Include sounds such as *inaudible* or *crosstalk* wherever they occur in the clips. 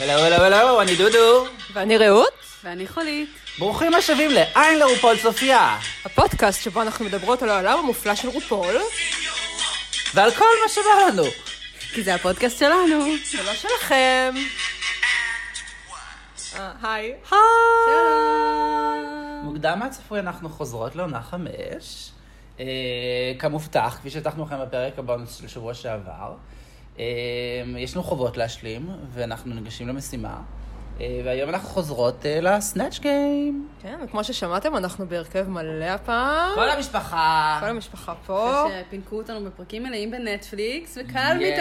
הלו, הלו, הלו, אני דודו. ואני רעות, ואני חולית. ברוכים השבים לעין לרופול צופיה. הפודקאסט שבו אנחנו מדברות על העולם המופלא של רופול, ועל כל מה שבא לנו. כי זה הפודקאסט שלנו. ולא שלכם. אה, היי. מוקדם מהצפוי אנחנו חוזרות לעונה חמש. אה, כמובטח, כפי שהבטחנו לכם בפרק הבונוס של שבוע שעבר. אה, יש לנו חובות להשלים, ואנחנו ניגשים למשימה. אה, והיום אנחנו חוזרות אה, לסנאצ' גיים. כן, וכמו ששמעתם, אנחנו בהרכב מלא הפעם. כל המשפחה. כל המשפחה פה. שפינקו אותנו בפרקים מלאים בנטפליקס, וקל Yes. מתמיד.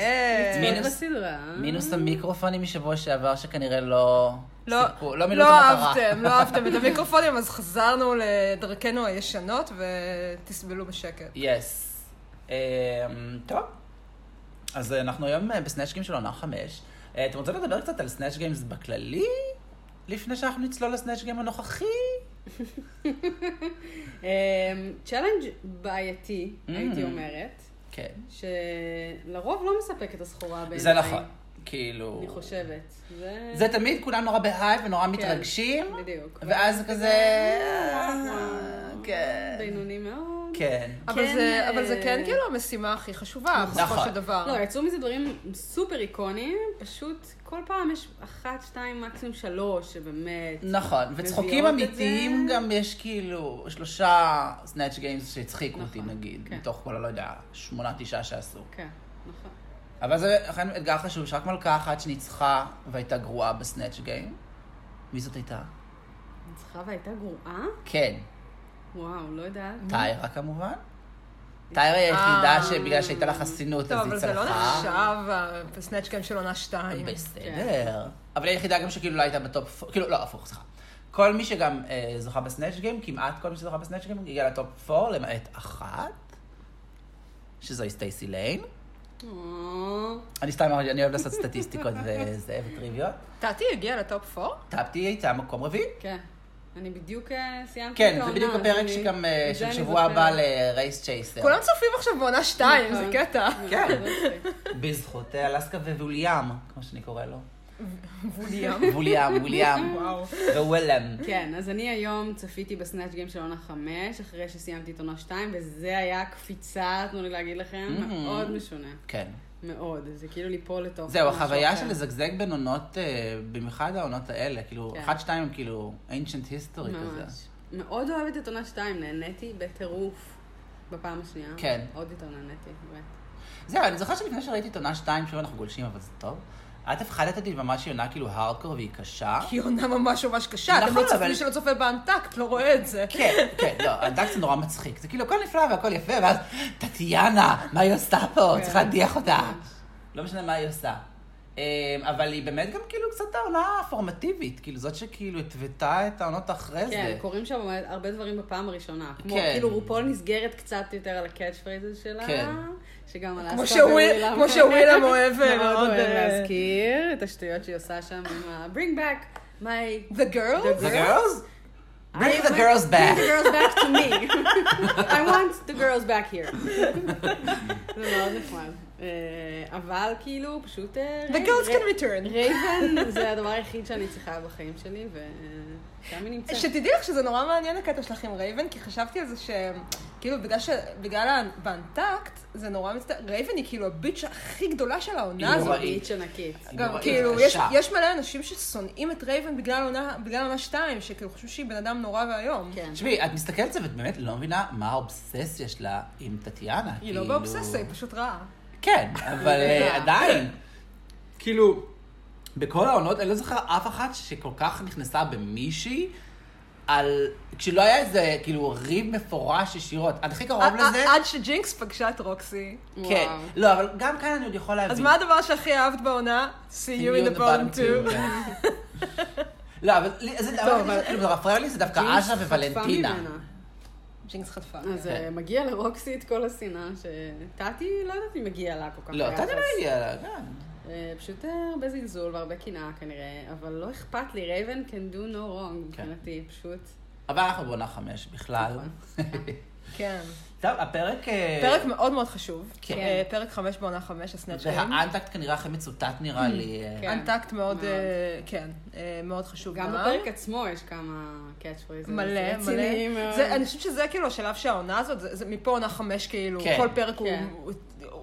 כן. מינוס- בסדרה. מינוס המיקרופונים משבוע שעבר, שכנראה לא... לא, לא לא. אהבתם, לא אהבתם את *laughs* המיקרופונים, אז חזרנו לדרכנו הישנות, ותסבלו בשקט. Yes. אמ, טוב. אז אנחנו היום אה, ב-Snatch Game של עונה חמש. אה, אתם רוצים לדבר קצת על Snatch Games בכללי? לפני שאנחנו נצלול ל-Snatch Game הנוכחי? *laughs* challenge בעייתי, הייתי Mm. אומרת, כן. שלרוב לא מספק את הסחורה בעיניי. זה נכון. כאילו... אני חושבת. זה- זה תמיד כולם נורא בהייפ ונורא כן, מתרגשים. בדיוק. ואז זה כזה... כן. בינוני מאוד. כן. אבל כן, זה- אבל זה אה, כן כאילו המשימה הכי חשובה, בסופו נכון. של דבר. לא, יצאו מזה דברים סופר איקוניים, פשוט כל פעם יש אחת, שתיים, מקסימום שלוש, שבאמת... נכון, וצחוקים אמיתיים זה. גם יש כאילו שלושה סנאצ' גיימס שהצחיקו אותי נכון, נגיד, כן. מתוך כל, הלא יודע, שמונה, תשעה שעשו. כן, נכון. אבל זה אכן אתגר חשוב, שרק מלכה אחת שניצחה והייתה גרועה בסנאצ' גיים. מי זאת הייתה? ניצחה והייתה גרועה? כן, וואו, לא יודעת. טיירה כמובן. טיירה היא היחידה אה. שבגלל שהייתה לה חסינות טוב, אז אבל היא זה לא צלחה. נחשב ב-Snatch Game של עונה 2. בסדר. אבל היא היחידה גם שכאילו לא הייתה ב-top, כאילו לא, הפוך, סליחה. כל מי שגם אה, זוכה ב-Snatch Game, כמעט כל מי שזוכה ב-Snatch Game, הגיע ל-top 4, למעט אחת, שזוהי סטייסי ליין. או, אני סתם, אני אוהב לעשות סטטיסטיקות וזה, וטריוויות. טאטי הגיע לטופ 4? טפטי הייתה מקום רביעי. כן. אני בדיוק אה, סיימתי את כן, העונה. זה בדיוק הפרק שגם את של שבוע. הבא לרייס צ'ייסר. כולם צופים עכשיו בעונה 2, נכון. זה קטע. כן. זה מצחיק. בזכות אה, אלסקה ווליאם, כמו שאני קורא לו. ווליאם. ווליאם, ווליאם. וואו. ווילם. כן, אז אני היום צפיתי בסנאצ' גיים של עונה חמש, אחרי שסיימתי את עונה שתיים, וזה היה קפיצה, תנו לי להגיד לכם. מאוד משונה. כן. מאוד. זה כאילו ליפול לתוך זהו, החוויה. של לזגזג בין עונות, אה, במיוחד העונות האלה, כאילו, כן. אחת, שתיים הם כאילו ancient history כזה. מאוד אוהבת את עונה שתיים, נהניתי בטירוף בפעם השנייה. כן. עוד יותר נהניתי, באמת. זהו, אני זוכר שלפני שראיתי את עונה שתיים, שוב אנחנו גולשים, אבל זה טוב. את הפחדת אותי ממש שהיא עונה כאילו הארדקור והיא קשה. היא עונה ממש ממש קשה, אתם נכון, לא צופים, מי שלא צופה באנטקט לא רואה את זה. כן, כן, לא, הדק זה נורא מצחיק. זה כאילו הכל נפלא והכל יפה, ואז טטיאנה, מה היא עושה פה? כן. צריך להדיח אותה. לא משנה מה היא עושה. אמ, אבל היא באמת גם כאילו קצת העונה הפורמטיבית, כאילו זאת שכאילו התוותה את העונות אחרי כן, זה. קורים שם הרבה דברים בפעם הראשונה. כמו, כן. כאילו רופול נסגרת קצת יותר על ה-catch phrases שלה. שגם על ווילאם. כמו שווילאם אוהב מאוד מאוד, אוהב אה, להזכיר את השטויות שהיא עושה שם עם ה- bring back my... The girls? The girls? Bring the girls Bring back. the girls back to me. *laughs* I want the girls back here. *laughs* זה מאוד נחמד. אה, אבל כאילו, פשוט... אה, The girls can return. רייבן זה הדבר היחיד שאני צריכה בחיים שלי, ושם היא נמצאת. שתדעי לך שזה נורא מעניין הקטע שלך עם רייבן, כי חשבתי על זה שכאילו בגלל ש... בגלל ה- באנטאקט, זה נורא מצטער, רייבן היא כאילו ה-bitch הכי גדולה של העונה היא הזאת. נוראית. איץ' ענקית. היא גם נוראית, כאילו. יש מלא אנשים ששונאים את רייבן בגלל עונה, בגלל עונה שתיים, שכאילו חושבים שהיא בן אדם נורא ואיום. כן. תשמעי, את מסתכלת על זה ואת באמת לא מבינה מה האובססיה שלה עם טטיאנה. היא לא כאילו- באובססיה, היא פשוט רעה. כן, אבל *laughs* אה, עדיין. כאילו, בכל העונות, אני לא זוכר אף אחת שכל כך נכנסה במישהי, על... כשלא היה איזה, כאילו, ריב מפורש ישירות. אני הכי קרוב לזה... עד שג'ינקס פגשה את רוקסי. כן. לא, אבל גם כאן אני עוד יכול להבין. אז מה הדבר שהכי אהבת בעונה? See you in the bottom two. כן. *laughs* לא, אבל זה כזה, כאילו, זה מפריע לי, זה דווקא אשה וולנטינה. ג'ינקס חטפה. אז אה, מגיע לרוקסי את כל השנאה, שטאטי, לא יודעת אם מגיע לה כל כך לא. אתה לא הגיע לה, כן. אה, פשוט אה, הרבה זלזול והרבה קנאה כנראה, אבל לא אכפת לי, רייבן can do no wrong כן. מבחינתי, פשוט. אבל אנחנו בעונה חמש בכלל. נכון. *laughs* כן. טוב, הפרק... אה, פרק מאוד מאוד חשוב. כן. פרק חמש בעונה חמש, הסנאצ' גיים. והאנטקט כנראה הכי מצוטט נראה לי. אה, כן. אנטקט מאוד, כן, מאוד חשוב גם בפרק עצמו יש כמה קאץ' פרייזים. מלא, מלא. אני חושבת שזה כאילו השלב שהעונה הזאת, זה, זה מפה עונה חמש כאילו, כן. כל פרק כן. הוא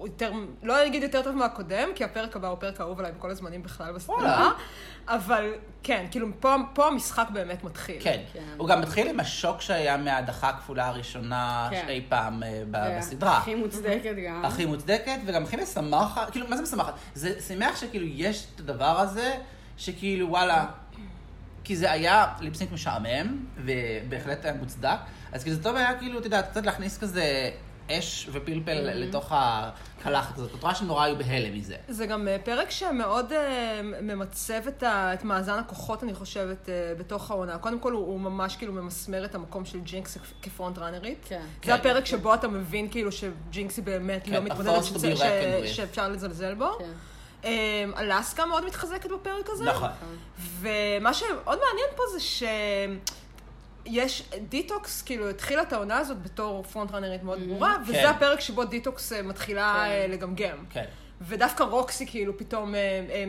יותר, לא אגיד יותר טוב מהקודם, כי הפרק הבא הוא פרק אהוב עליי בכל הזמנים בכלל בסדרה. אבל כן, כאילו פה, פה המשחק באמת מתחיל. כן. כן. הוא גם מתחיל עם השוק שהיה מההדחה הכפולה הראשונה כן. אי פעם אה, ב- בסדרה. הכי מוצדקת גם. הכי מוצדקת, וגם הכי משמחת, כאילו, מה זה משמחת? זה שמח שכאילו יש את הדבר הזה, שכאילו, וואלה, כי זה היה ליפסינק משעמם, ובהחלט היה מוצדק, אז כאילו זה טוב היה כאילו, אתה יודע, קצת להכניס כזה אש ופלפל לתוך הקלחת הזאת. את רואה שנורא היו בהלם מזה. זה גם אה, פרק שמאוד אה, ממצב את, ה, את מאזן הכוחות, אני חושבת, אה, בתוך העונה. קודם כל, הוא, הוא ממש כאילו ממסמר את המקום של ג'ינקס כפרונט ראנרית. כן. זה כן. הפרק שבו אתה מבין כאילו שג'ינקס היא באמת כן, לא מתמודדת, ש- with. שאפשר לזלזל בו. כן. אה, אלסקה מאוד מתחזקת בפרק הזה. נכון. ומה שמאוד מעניין פה זה ש... יש דיטוקס, כאילו התחילה את העונה הזאת בתור front runner-ית מאוד ברורה, כן. וזה הפרק שבו דיטוקס אה, מתחילה כן. אה, לגמגם. כן, ודווקא רוקסי כאילו פתאום אה, אה,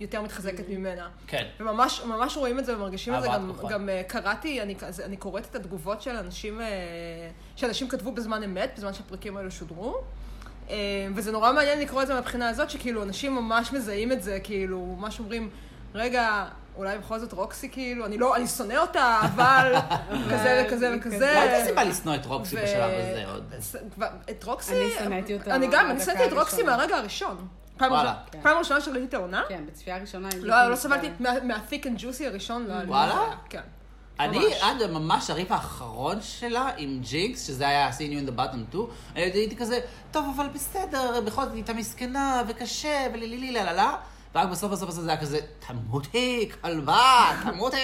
יותר מתחזקת ממנה. כן. וממש ממש רואים את זה ומרגישים את זה. גם, תקופה. גם קראתי, אני, אני קוראת את התגובות של אנשים, שאנשים כתבו בזמן אמת, בזמן שהפרקים האלו שודרו. וזה נורא מעניין לקרוא את זה מהבחינה הזאת, שכאילו אנשים ממש מזהים את זה, כאילו, ממש אומרים, רגע, אולי בכל זאת רוקסי, כאילו, אני לא, אני שונא אותה, אבל *laughs* כזה וכזה וכזה. לא הייתה סיבה לשנוא את רוקסי בשלב הזה עוד. את רוקסי... אני שנאתי אותה אני גם, אני שנאתי את רוקסי. מהרגע הראשון. פעם וואלה. ראשונה- כן. פעם ראשונה שראיתי את העונה, כן, בצפייה הראשונה. לא לא סבלתי, נסבלת. מה- מה-thick and juicy הראשון, לא היה לי... וואלה? כן. אני. עד ממש הריב האחרון שלה עם ג'ינקס, שזה היה seen you in the bottom 2, הייתי כזה, טוב, אבל בסדר, בכל זאת היא הייתה מסכנה וקשה ולילילי לה לה לה, ורק בסוף בסוף בסוף זה היה כזה, תמותי, כלבה, תמותי.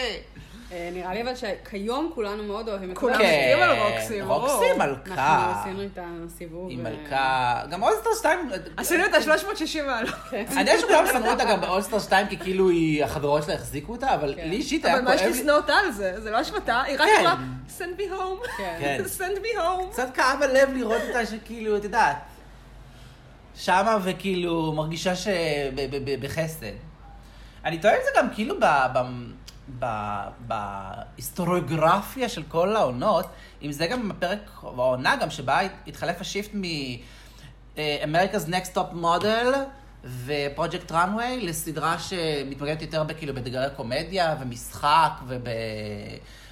אה, נראה לי אבל שכיום כולנו מאוד אוהבים את כולם רוקסי. מסכימים על רוקסי. כן, רוקסי מלכה. אנחנו עשינו איתה סיבוב. היא מלכה, גם אולסטר 2, עשינו את ה-360 מעלות. כן. אני יודע שכולם שנאו אותה גם באולסטר 2 כי כאילו היא, החברות שלה החזיקו אותה, אבל כן. לי אישית היה אבל מה יש כואב לשנוא אותה על זה? זה לא אשמתה, היא רק כן. אמרה, send me home. כן. כן. send me home. קצת כאב הלב לראות אותה שכאילו, את יודעת, שמה וכאילו מרגישה שבחסד. אני טועה עם זה גם כאילו. בהיסטוריוגרפיה של כל העונות, אם זה גם הפרק, העונה גם שבה התחלף השיפט מ... אה, America's Next Top Model ופרויקט runway לסדרה שמתמקדת יותר בכאילו באתגרי קומדיה ומשחק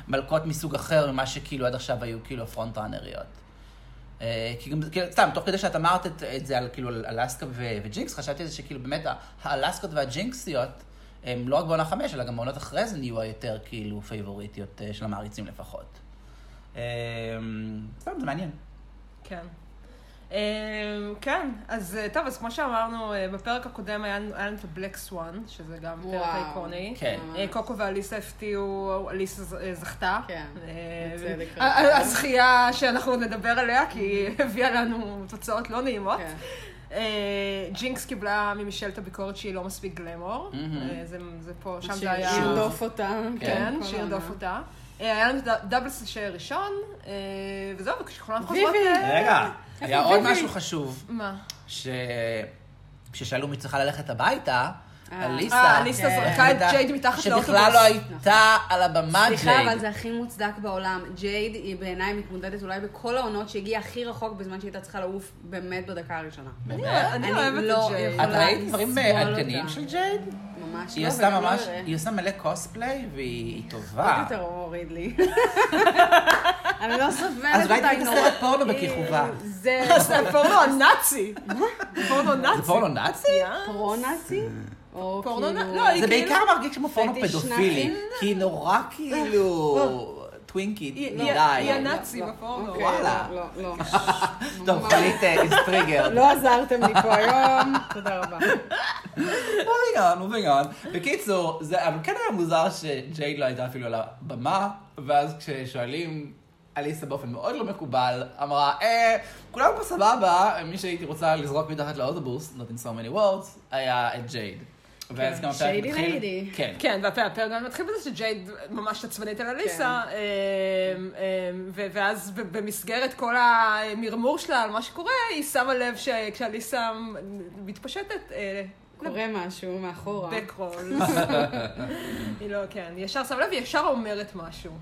ובמלכות מסוג אחר ממה שכאילו עד עכשיו היו כאילו ה-front runner-יות. אה, כי גם, כאילו, סתם, תוך כדי שאת אמרת את, את זה על כאילו על אלסקה ו- וג'ינקס, חשבתי זה שכאילו באמת האלסקות והג'ינקסיות, הם לא רק בעונה חמש, אלא גם בעונות אחרי זה נהיו היותר כאילו פייבוריטיות אה, של המעריצים לפחות. אה, סתם, זה מעניין. כן. אמ, כן, אז אה, טוב, אז כמו שאמרנו, אה, בפרק הקודם היה לנו את ה-Black Swan, שזה גם פרק. איקוני. כן. אה, קוקו ואליסה הפתיעו, אליסה זכתה. כן, בצדק. הזכייה שאנחנו נדבר עליה, כי היא *laughs* *laughs* הביאה לנו תוצאות לא נעימות. כן. ג'ינקס קיבלה ממישל את הביקורת שהיא לא מספיק גלמור. זה- זה פה, שם זה היה... שירדוף אותה. כן, כל שירדוף. אותה. היה לנו את הדאבל סשי ראשון, וזהו, וכשכולן חוזרות... רגע, היה עוד? משהו חשוב, מה? ש... כששאלו מי צריכה ללכת הביתה. אליסה, אה, אליסה כן. זרקה את ג'ייד מתחת לאוטובוס. שבכלל לא הייתה על הבמה סליחה, ג'ייד. אבל זה הכי מוצדק בעולם. ג'ייד היא בעיניי מתמודדת אולי בכל העונות שהגיעה הכי רחוק בזמן שהיא הייתה צריכה לעוף באמת בדקה הראשונה. אני באמת? אני אני אוהבת לא את ג'ייד. את ראית דברים לסבול עדכניים. של ג'ייד? ממש היא לא, עושה לא ממש. היא עושה מלא קוספליי והיא עוד טובה. יותר הוריד לי. אני לא סובלת אז אותה, ראיתי היא את נורא- הסרט פורנו בכיכובה. זה *laughs* זה הפורנו הנאצי. פורנו נאצי. זה פורנו נאצי? פרו-נאצי? או פורנו כאילו... לא, היא זה כאילו- בעיקר מרגיש כמו פורנו פדופילי. כי היא נורא כאילו... טווינקית היא- מדי. היא- היא לא, הנאצי לא, בפורנו. אוקיי, וואלה. לא, לא. *laughs* טוב, חלית איז טריגר. לא עזרתם לי פה היום, *laughs* תודה רבה. מובינג מובינג בקיצור, זה אבל כן היה מוזר שג'ייד לא הייתה אפילו על הבמה, ואז כששואלים אליסה באופן מאוד לא מקובל, אמרה, אה, כולם פה סבבה, מי שהייתי רוצה לזרוק מתחת לאוטובוס, not in so many words, היה את ג'ייד. ואז גם הפרק מתחיל... lady. כן. כן, והפרק גם מתחיל בזה שג'ייד ממש עצבנית על אליסה, כן. אמ, אמ, ו- ואז ב- במסגרת כל המרמור שלה על מה שקורה, היא שמה לב שכשאליסה מתפשטת, אה, קורה משהו מאחורה. בקרול. *laughs* היא לא, כן, היא ישר שמה לב, היא ישר אומרת משהו.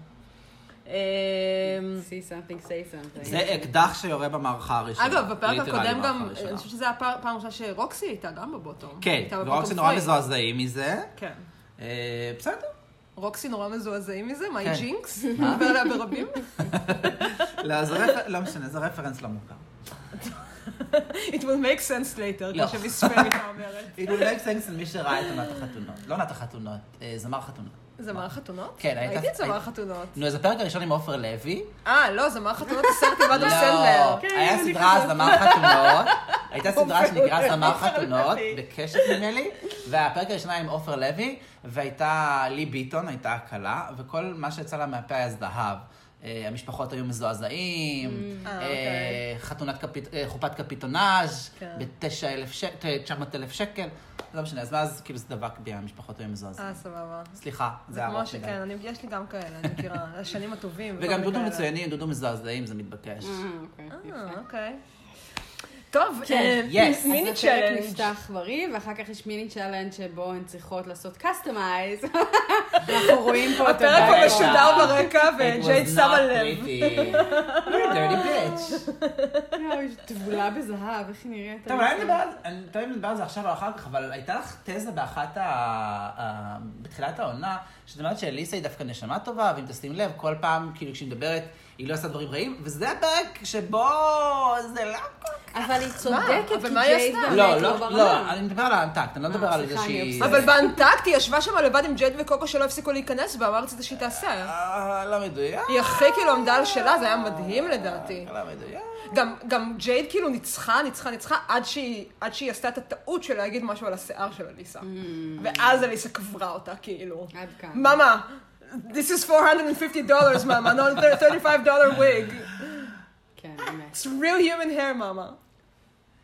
אמ, see something, say something. זה אקדח שיורה במערכה הראשונה. אגב, בפרק הקודם גם, הראשונה. אני חושבת שזו הפעם פעם ראשונה שרוקסי הייתה גם בבוטום. כן, ורוקסי נורא. מזועזעים מזה. כן. אה, בסדר. רוקסי נורא מזועזעים מזה, מה כן. ג'ינקס? מדבר עליה ברבים. *laughs* לא, לא משנה, זה רפרנס לא מוכר. *laughs* It will make sense later, לא. כמו שמיס אומרת. *laughs* It will make sense למי שראה את עונת החתונות. לא עונת החתונות, אה, זמר חתונות. זמר חתונות? כן, הייתה- ראיתי את זמר חתונות. נו, אז הפרק הראשון עם עופר לוי. אה, לא, זמר חתונות הסרט עם אדם לא, סנדלר. כן, היה סדרה. זמר חתונות, הייתה סדרה שנקרא עופר זמר לוי. חתונות, בקשת נדמה לי, והפרק הראשון היה עם עופר לוי, והייתה לי ביטון, הייתה הכלה, וכל מה שיצא לה מהפה היה זהב. אה, המשפחות היו מזועזעים, אה, אה, אוקיי. חתונת קפיט- אה, חופת קפיטונאז' כן. ב-900,000 שקל, לא משנה, אז מאז כאילו זה דבק בי, המשפחות היו מזועזעים. אה, סבבה. סליחה, זה זה כמו ארוך שכן, יש לי גם כאלה, אני מכירה, *laughs* השנים הטובים. וגם דודו. מצוינים, דודו מזועזעים, זה מתבקש. אה, אוקיי. טוב, כן. אה, Yes. מיני אז הפרק צ'אלנג'. נפתח בריא, ואחר כך יש מיני צ'אלנג' שבו הן צריכות לעשות קסטומייז. *laughs* אנחנו רואים פה את הפרק פה הבעיה. משודר ברקע, It was וג'ייד שמה not לב. pretty. A dirty bitch. יואו, היא טבולה בזהב, איך היא נראית? טוב, אולי נדבר על זה, אני תמיד מדבר על זה עכשיו או אחר כך, אבל הייתה לך תזה באחת. ה- בתחילת העונה, שאת אומרת שאליסה היא דווקא נשמה טובה, ואם תשים לב, כל פעם, כאילו, כשהיא מדברת, היא לא עושה דברים רעים, וזה הפרק שבו זה לא כל כך... אבל היא צודקת, אבל כי ג'ייד? באמת לא, לא לא, ברמה. לא, אני מדבר על האנטקט, אני לא מדבר על אני שהיא... אובססיבית. אבל באנטקט היא ישבה שם לבד עם ג'ייד וקוקו שלא הפסיקו להיכנס בה, מה רצית שהיא תעשה? אה, לא מדויק. היא הכי כאילו עמדה על שלה, זה היה מדהים לדעתי. לא מדויק. גם, גם ג'ייד כאילו ניצחה, ניצחה, ניצחה, עד שהיא, עד שהיא עשתה את הטעות של להגיד משהו על השיער של אליסה. ואז אליסה קברה אותה, כאילו. עד כאן. mama, this is 450 dollars, mama, not a 35 dollar wig. כן, באמת. It's real human hair, mama.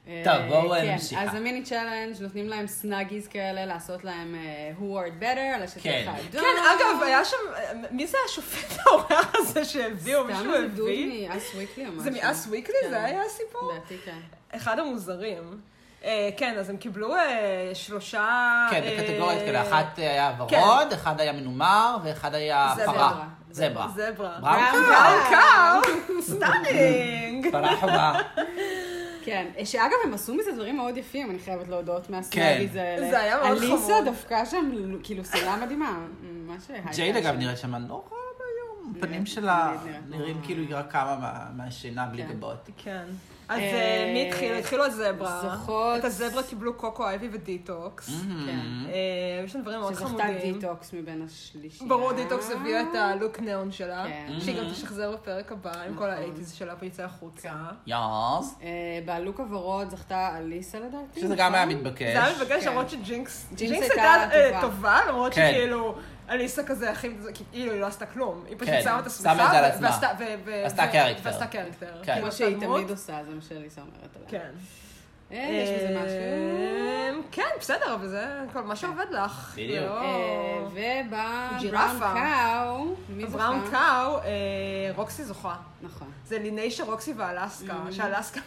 טוב, אה, בואו כן, נמשיך. אז ה-mini challenge נותנים להם Snuggies כאלה, לעשות להם אה, who wore it better, על השטח כן. האדום. כן, אגב, היה שם, מי זה השופט *laughs* האורח הזה שהביאו? סתם מישהו איזה דוד הביא? מ Us Weekly או משהו. זה מ Us Weekly? זה היה הסיפור? לדעתי כן. אחד המוזרים. אה, כן, אז הם קיבלו אה, שלושה... כן, אה, בקטגוריות כאלה, אחת היה ורוד, אחד היה מנומר, ואחד היה. פרה. זברה. זברה. brown cow. *laughs* stunning. פרה חומה. כן, שאגב, הם עשו מזה דברים מאוד יפים, אני חייבת להודות, מה snuggies כן. האלה. זה היה מאוד אליסה חמוד. דווקא שם, כאילו, סדרה מדהימה. מה שהייתה ג'ייד אגב. נראית שם נורא ביום. נראית- הפנים שלה נראים. כאילו היא רק קמה מה- מהשינה בלי כן. גבות. כן. אז אה, אה, מי התחיל? התחילו הזברה. זוכות. את הזברה קיבלו קוקו אייבי ודיטוקס. כן. אה, יש שם דברים מאוד שזכתה חמודים. דיטוקס מבין השלישייה. ברור, דיטוקס הביאה את הלוק ניאון שלה, כן. שהיא גם תשחזר בפרק הבא עם כל נכון. ה eighties שלה ויצא החוצה. yas. אה, בלוק הוורוד זכתה אליסה לדעתי. שזה גם נכון? היה מתבקש. זה היה מתבקש כן. למרות שג'ינקס ג'ינקס הייתה. טובה, למרות כן. שכאילו אליסה כזה הכי, כאילו היא לא עשתה כלום. היא פשוט כן, שמה את שמה את השמיכה זה על עצמה. ועשתה- קרקטר. ועשתה קרקטר. כן. כאילו, כמו שהיא. תמיד עושה, זה מה שאליסה אומרת עליה. כן. אה, יש בזה משהו. אה, כן, בסדר, אבל זה כל מה שעובד לך. בדיוק. לא- אה, ובבראון. קאו, מי זוכה? בראון קאו, רוקסי זוכה. נכון. זה ליניישה רוקסי ואלסקה, Mhm. שאלסקה,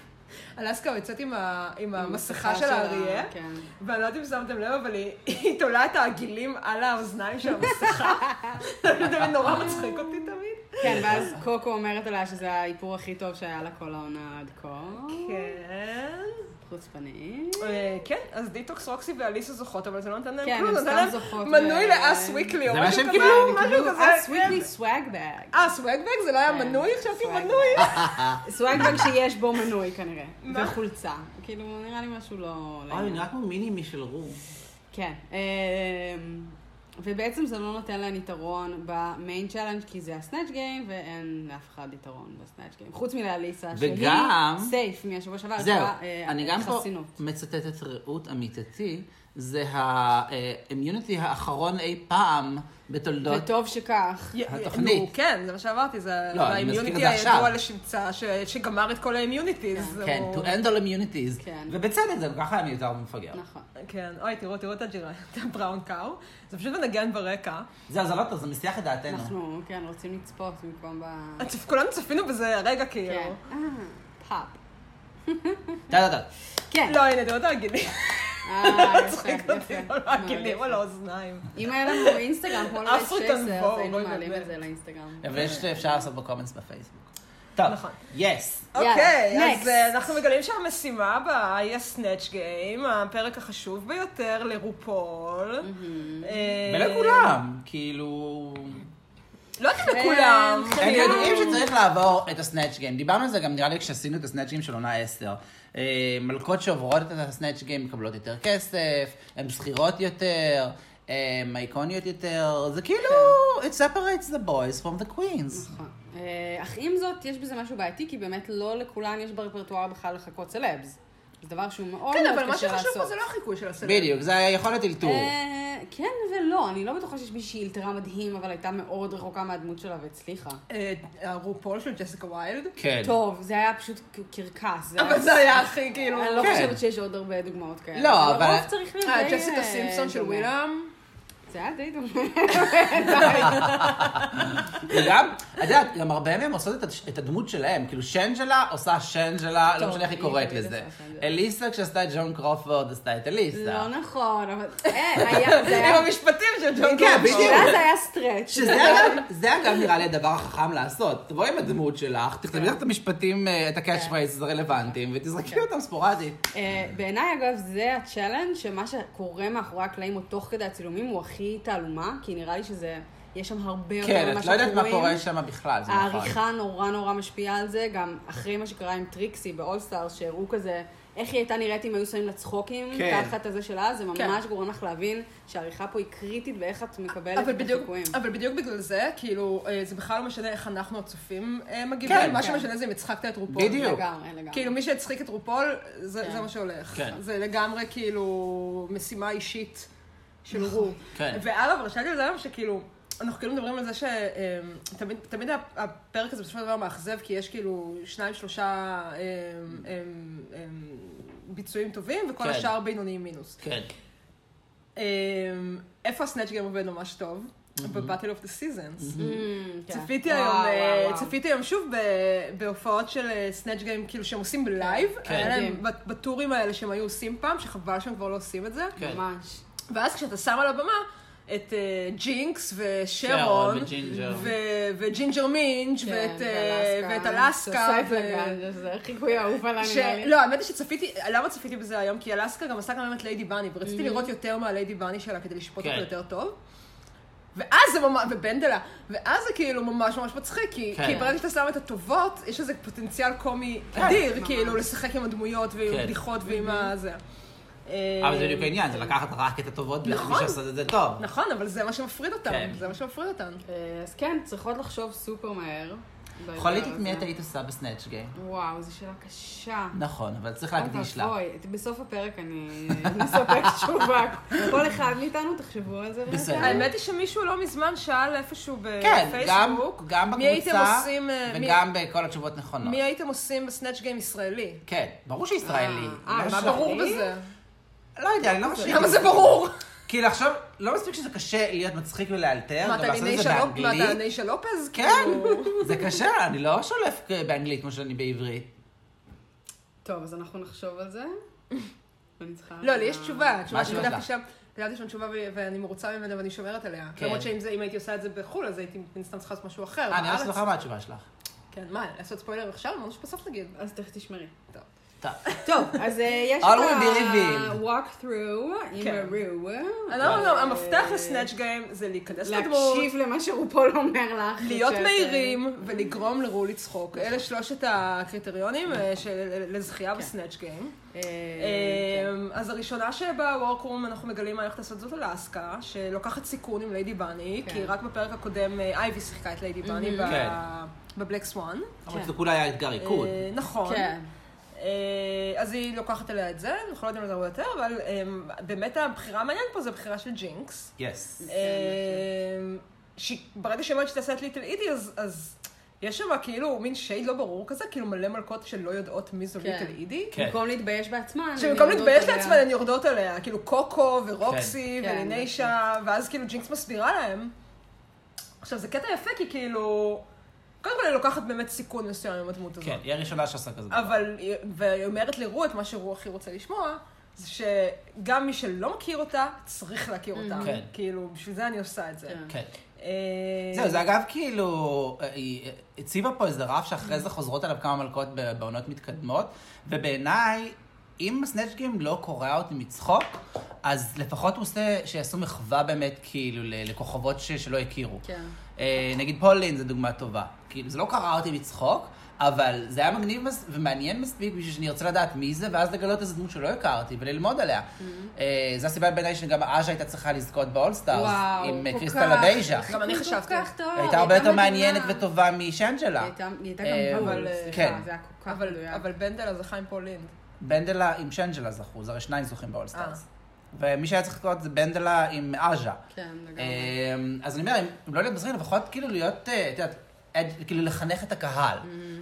אלסקה יוצאת עם ה- עם המסכה של האריה, כן. ואני לא יודעת אם שמתם לב, אבל היא- היא תולה את העגילים על האוזניים של המסכה. *laughs* זה תמיד נורא מצחיק אותי תמיד. כן, ואז קוקו אומרת עליה שזה האיפור הכי טוב שהיה לה כל העונה עד כה. כן. חוצפנית. אה, כן, אז דיטוקס, רוקסי ואליסה זוכות, אבל זה לא נותן להם כן, כלום, נותן סתם להם זוכות מנוי ו- ל Us Weekly או זה מה משהו שהם כזה. Us Weekly swag bag. אה, swag bag? זה לא היה כן. מנוי? חשבתי מנוי. *laughs* swag bag שיש בו מנוי כנראה. וחולצה. כאילו, נראה לי משהו לא... אוי, לעניין. נראה כמו mini-me של רו. כן. ובעצם זה לא נותן להן יתרון ב main challenge כי זה ה Snatch Game ואין לאף אחד יתרון ב Snatch Game. חוץ מלאליסה, וגם- שהיא safe מהשבוע שעבר, זהו, אה, אני גם פה חסינות. מצטטת רעות עמיתתי, זה ה immunity האחרון אי פעם בתולדות... וטוב שכך. התוכנית. נו, כן, זה מה שאמרתי, זה לא, עכשיו. הידוע לשמצה, ש- שגמר את כל ה immunities. כן, to end all immunities. כן. ובצדק, זה ככה היה מיותר ומפגר. נכון. כן, אוי, תראו, תראו את הג'ירה, *laughs* את הבראון קאו. זה פשוט מנגן ברקע. זהו, זה לא טוב, זה מסיח את דעתנו. אנחנו, כן, רוצים לצפות במקום ב... כולנו צפינו בזה הרגע, כאילו. כן. אה, פאפ. דה, דה, דה. כן. לא, הנה, תראו את. אה, יפה, צחיק יפה. אותי, יפה. על האוזניים. אם היה לנו אינסטגרם כמו אפריקן שייסר, בור, אז היינו מעלים. את זה לאינסטגרם. אבל יש, אפשר לעשות בקומנטס בפייסבוק. טוב, נכון. יס. אוקיי, אז. אה, אנחנו מגלים שהמשימה הבאה היא הסנאצ' גיים, הפרק החשוב ביותר לרופול. אה, ולכולם, כאילו... לא יודעת לכולם. כן, הם כאילו. יודעים שצריך לעבור את הסנאצ' גיים. דיברנו על זה גם נראה לי כשעשינו את הסנאצ' גיים של עונה 10. אה, מלכות שעוברות את הסנאצ' גיים מקבלות יותר כסף, הן שכירות יותר, הן אייקוניות יותר, זה כאילו, it separates the boys from the queens. נכון. אה, אך עם זאת, יש בזה משהו בעייתי, כי באמת לא לכולן יש ברפרטואר בכלל לחכות סלבס. זה דבר שהוא מאוד כן, מאוד אבל מה קשה לעשות. שחשוב פה זה לא החיקוי של הסלב. בדיוק, זה היכולת אלתור. אה, כן ולא, אני לא בטוחה שיש מישהי שאילתרה מדהים, אבל הייתה מאוד רחוקה מהדמות שלה והצליחה. אה, הרופול של ג'סיקה ויילד. כן. טוב, זה היה פשוט קרקס. אבל זה היה הכי כאילו... אני לא כן. חושבת שיש עוד הרבה דוגמאות כאלה. לא, אבל- לרוב צריך להיות אה, ג'סיקה סימפסון של. ווילאם. זה היה די דומה. וגם, את יודעת, גם הרבה מהם עושות את הד- את הדמות שלהם. כאילו, שנג'לה עושה שנג'לה, לא משנה איך היא קוראת לזה. אליסה, כשעשתה את ג'ון קרופורד, עשתה את אליסה. לא נכון, אבל... אה. *laughs* עם המשפטים של ג'ון כן, קרופורד. בדיוק. בשבילה זה היה stretch. שזה אגב, נראה לי הדבר החכם לעשות. תבואי עם הדמות שלך, תכתבי לך את המשפטים, אה, את ה catch כן. phrase הרלוונטיים, ותזרקי אותם ספורדית. אה, בעיניי, אגב, זה ה challenge שמה שקורה מאחורי הקלעים או תוך כדי הצילומים הוא הכי תעלומה, כי נראה לי שזה, יש שם הרבה יותר כן, ממה את לא יודעת מה רואים. קורה שם בכלל, זה נכון. העריכה נורא נורא משפיעה על זה, גם אחרי מה שקרה עם טריקסי ב All Stars, שהראו כזה, איך היא הייתה נראית אם היו שמים לה צחוקים, כן. תחת הזה שלה, זה כן. ממש גורם לך להבין שהעריכה פה היא קריטית ואיך את מקבלת אבל את בדיוק, החיקויים. אבל בדיוק בגלל זה, כאילו, אה, זה בכלל לא משנה איך אנחנו הצופים אה, מגיבים, כן, מה כן. שמשנה זה אם הצחקת את רופול. בדיוק. לגמרי, לגמרי. כאילו, מי שהצחיק את רופול, זה כן. זה מה שהולך. כן. זה לגמרי כאילו משימה אישית של רו. כן. ואגב, רשמתי לזה היום שכאילו, אנחנו כאילו מדברים על זה שתמיד תמיד הפרק הזה בסופו של דבר מאכזב, כי יש כאילו שניים, שלושה אמ, אמ, אמ, ביצועים טובים, וכל כן. השאר בינוניים מינוס. כן. אמ, איפה ה Snatch Game עובד ממש טוב? ב Battle of the Seasons. כן. צפיתי היום, אה. צפיתי היום שוב בהופעות של Snatch Game, כאילו שהם עושים ב live. כן. היה להם מדהים. בת- בטורים האלה שהם היו עושים פעם, שחבל שהם כבר לא עושים את זה. כן. ממש. ואז כשאתה שם על הבמה את אה, ג'ינקס ושרון, שרון וג'ינג'ר. ו- וג'ינג'ר מינג' כן, ואת אה, ואת אלסקה. ו- זה חיקוי אהוב עליי ש... נראה לי. לא, האמת היא שצפיתי, למה צפיתי בזה היום? כי אלסקה גם עשה גם היום את ליידי בני, ורציתי לראות יותר מהליידי בני שלה כדי לשפוט כן. אותו יותר טוב. ואז זה ממש, ובנדלה, ואז זה כאילו ממש ממש מצחיק, כי, כן. כי ברגע שאתה שם את הטובות, יש איזה פוטנציאל קומי כן, אדיר, ממש. כאילו, לשחק עם הדמויות ועם כן. הבדיחות ועם הזה. אבל זה בדיוק העניין, זה לקחת רק את הטובות, נכון. שעושה את זה טוב. נכון, אבל זה מה שמפריד אותם, כן. זה מה שמפריד אותם. אה, אז כן, צריכות לחשוב סופר מהר. חולית את מי. את היית עושה בסנאצ' גיים. וואו, זו שאלה קשה. נכון, אבל צריך להקדיש לה. אוי, בסוף הפרק אני *laughs* אספק תשובה. כל אחד מאיתנו, תחשבו על זה. בסדר. האמת היא שמישהו לא מזמן שאל איפשהו כן, גם, בפייסבוק, גם מי הייתם בקבוצה, אה, מי- וגם בכל התשובות נכונות. מי הייתם עושים בסנאצ' גיים ישראלי? כן, ברור שישראלי. אה, לא מה ברור? בזה? לא יודע, אני לא חושב. למה זה ברור? כאילו עכשיו, לא מספיק שזה קשה להיות מצחיק ולאלתר, מה, גם אתה לעשות את זה ניישה לופ- מה, אתה באנגלית. ניישה לופז? כן, כאילו- *laughs* זה קשה, אני לא שולף באנגלית כמו שאני בעברית. טוב, אז אנחנו נחשוב על זה. לא, לי יש תשובה, תשובה שכתבתי? שם, כתבתי שם תשובה ואני מרוצה ממנה ואני שומרת עליה. כן. למרות שאם זה- אם הייתי עושה את זה בחו"ל, אז הייתי מן הסתם צריכה לעשות משהו אחר. אה, אני. אעשה לך מה התשובה שלך. כן, מה, לעשות ספוילר עכשיו? אמרנו שבסוף נגיד. אז תכף תשמרי. טוב. טוב. אז אה, יש את. ה-walk through עם כן. הרו. אני לא, לא, המפתח לסנאצ' גיים זה להיכנס לדמות, להקשיב למה שרופול אומר לך. להיות מהירים ולגרום לרו לצחוק. אלה שלושת הקריטריונים אה, של- לזכייה ב Snatch Game. אה, אמ, אז הראשונה שב workroom אנחנו מגלים מה הולכת לעשות זאת אלסקה, שלוקחת סיכון עם ליידי בני, כן. כי רק בפרק הקודם אה, אייבי שיחקה את ליידי בני ב- כן. ב Black Swan. אבל כן. זה כולה היה אתגר ריקוד. אה, נכון. כן. אה, אז היא לוקחת אליה את זה, אנחנו לא יודעים על זה הרבה יותר, אבל אה, באמת הבחירה המעניינת פה זה הבחירה של ג'ינקס. yes. אה, שברגע שהיא אומרת שתעשה את ליטל אידי, אז, אז יש שם כאילו מין שייד לא ברור כזה, כאילו מלא מלכות שלא יודעות מי זו כן. ליטל אידי. כן. במקום להתבייש בעצמן. שבמקום להתבייש עליה. לעצמן, הן יורדות עליה, כאילו קוקו ורוקסי כן. וליניישה, ואז כאילו ג'ינקס מסבירה להם. עכשיו, זה קטע יפה, כי כאילו... קודם כל היא לוקחת באמת סיכון מסוים עם הדמות הזאת. כן, היא הראשונה שעושה כזה דבר. אבל, והיא אומרת לרו את מה שרו הכי רוצה לשמוע, זה שגם מי שלא מכיר אותה, צריך להכיר אותה. כן. כאילו, בשביל זה אני עושה את זה. כן. כן. אה, זהו, זה אגב כאילו, היא הציבה פה איזה רף שאחרי זה חוזרות עליו כמה מלכות בעונות מתקדמות, ובעיניי, אם הסנאצ' גיים לא קורע אותי מצחוק, אז לפחות הוא עושה שיעשו מחווה באמת כאילו לכוכבות ש- שלא הכירו. כן. אה, נגיד פולין זו דוגמה טובה. כאילו, זה לא קרע אותי מצחוק, אבל זה היה מגניב מס- ומעניין מספיק בשביל שאני ארצה לדעת מי זה, ואז לגלות איזה דמות שלא הכרתי וללמוד עליה. אה, זו הסיבה בעיניי שגם אז'ה הייתה צריכה לזכות באולסטארס, וואו, עם אה, כל קריסטל כך. אבייז'ה. גם אני כל חשבתי. כך טוב, היא הייתה הרבה יותר. מעניינת וטובה משנג'לה. היא הייתה- היא הייתה אה, גם בול, אבל, סליחה, כן. זה היה כל כך אבל. אבל בנדלה זה חיים פולין. בנדלה עם שנג'לה זכו, זה הרי שניים זוכים אה. באולסטארס. ומי שהיה צריך לקרות זה בנדלה עם אז'ה. כן, לגמרי. אז אני אומר, אם לא להיות בזרים, לפחות כאילו להיות, אה, את יודעת, כאילו לחנך את הקהל.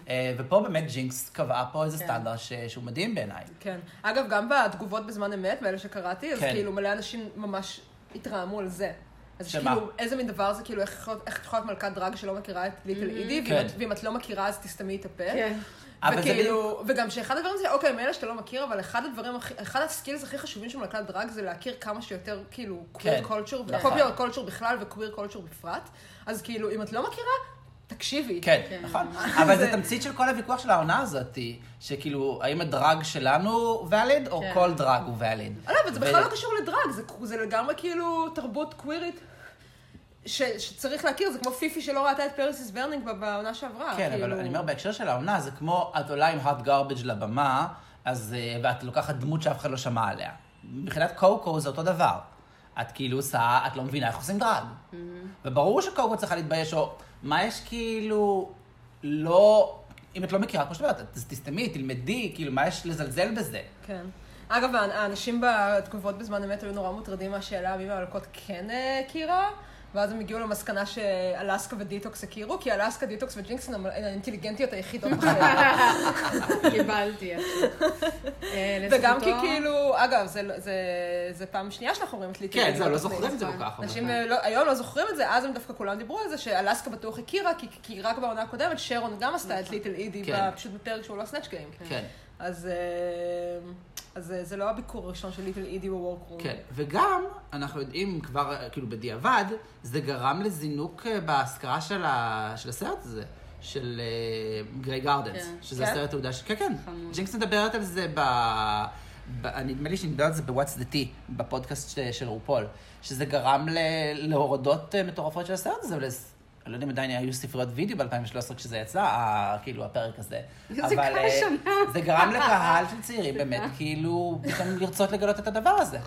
אה, ופה באמת ג'ינקס קבעה פה איזה כן. סטנדרט ש- שהוא מדהים בעיניי. כן. אגב, גם בתגובות בזמן אמת, באלה שקראתי, אז כן. כאילו מלא אנשים ממש התרעמו על זה. אז שמה? כאילו, איזה מין דבר זה, כאילו, איך את יכולה להיות מלכת דרג שלא מכירה את ליטל אידי, כן. ואם את- ואם את לא מכירה אז תסתמי את הפה. כן. וכאילו, וגם שאחד הדברים זה, אוקיי, מאלה שאתה לא מכיר, אבל אחד הדברים, הכי- אחד ה skills הכי חשובים של מלכת דרג זה להכיר כמה שיותר, כאילו, queer culture, נכון. ו popular culture בכלל ו queer culture בפרט. אז כאילו, אם את לא מכירה, תקשיבי. כן, כן. נכון. אבל זה תמצית של כל הוויכוח של העונה הזאת, שכאילו, האם הדראג שלנו valid, או כן. כל דראג הוא valid. לא, אבל זה בכלל לא קשור לדראג, זה, זה לגמרי כאילו תרבות קווירית. ש, שצריך להכיר, זה כמו פיפי שלא ראתה את Paris Is Burning בעונה שעברה. כן, כאילו... אבל אני אומר, בהקשר של העונה, זה כמו, את עולה עם hot garbage לבמה, אז, אה, ואת לוקחת דמות שאף אחד לא שמע עליה. מבחינת קוקו זה אותו דבר. את כאילו עושה, את לא מבינה איך עושים דראג. וברור שקוקו צריכה להתבייש, או מה יש כאילו, לא, אם את לא מכירה, כמו שאת אומרת, תסתמי, תלמדי, כאילו, מה יש לזלזל בזה? כן. אגב, האנשים בתגובות בזמן אמת היו נורא מוטרדים מהשאלה מי מהמלכות כן אה, הכירה, ואז הם הגיעו למסקנה שאלסקה ודיטוקס הכירו, כי אלסקה, דיטוקס וג'ינקס הן האינטליגנטיות היחידות *laughs* בחיים. קיבלתי. אה, וגם כי כאילו, אגב, זה, לא- זה, זה פעם שנייה שאנחנו רואים את ליטל. כן, זהו, לא. זוכרים את זה כל כך. אנשים אה, לא, היום לא זוכרים את זה, אז הם דווקא כולם דיברו על זה, שאלסקה בטוח הכירה, כי, רק בעונה הקודמת שרון גם עשתה את ליטל אידי, כן. פשוט בפרק שהוא לא Snatch Game. כן. אז, אה, אז זה לא הביקור הראשון של ליטל אידי ב workroom. כן, וגם, אנחנו יודעים כבר, כאילו בדיעבד, זה גרם לזינוק אה, בהשכרה של, ה... של הסרט הזה, של Grey Gardens, כן. שזה כן? הסרט תעודה ש... כן, כן. ג'ינקס מדברת על זה ב... ב... נדמה לי שהיא מדברת על זה ב-What's the Tea, בפודקאסט של רופול, שזה גרם ל... להורדות אה, מטורפות של הסרט הזה. אני לא יודע אם עדיין היו ספריות וידאו ב-2013 כשזה יצא. כאילו הפרק הזה. זה אבל, כמה אה, שנה. זה גרם *laughs* לקהל של צעירים באמת, כאילו, פתאום לרצות לגלות את הדבר הזה,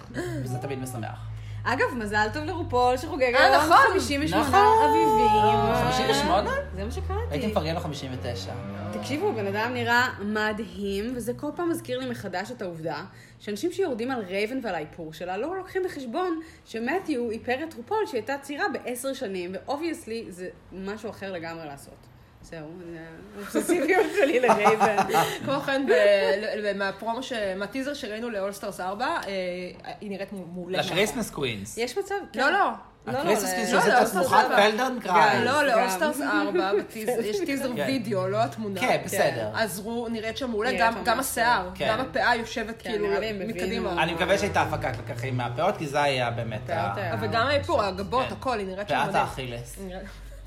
וזה תמיד משמח. אגב, מזל טוב לרופול שחוגג אה, היום נכון. 58 נכון. אביבים. 58? זה מה שקראתי. הייתי מפרגן לו 59. תקשיבו, בן אדם נראה מדהים, וזה כל פעם מזכיר לי מחדש את העובדה שאנשים שיורדים על רייבן ועל האיפור שלה לא לוקחים בחשבון שמתיו איפר את רופול שהייתה צעירה בעשר שנים, ו obviously זה משהו אחר לגמרי לעשות. זהו, זה האובססיביות שלי לרייבן. *laughs* כמו כן, מהפרומו, מהטיזר שראינו ל All Stars 4, אה, היא נראית מעולה. ל Christmas Queens. יש מצב, כן. לא, לא. הקריסמס קווינס לא, לא, את הסמוכת סבבה. פלדרן קרייז. לא, גם. לאולסטארס 4, *laughs* בטיזר- יש טיזר כן. וידאו, לא התמונה. כן, בסדר. אז רו נראית שם מעולה, גם-. השיער, כן. גם הפאה יושבת כן, כאילו. מקדימה. אני מקווה שהייתה הפקת לקחים מהפאות, כי זה היה באמת וגם האיפור, הגבות, כן. הכל, היא נראית שם פאת מדהים. האכילס.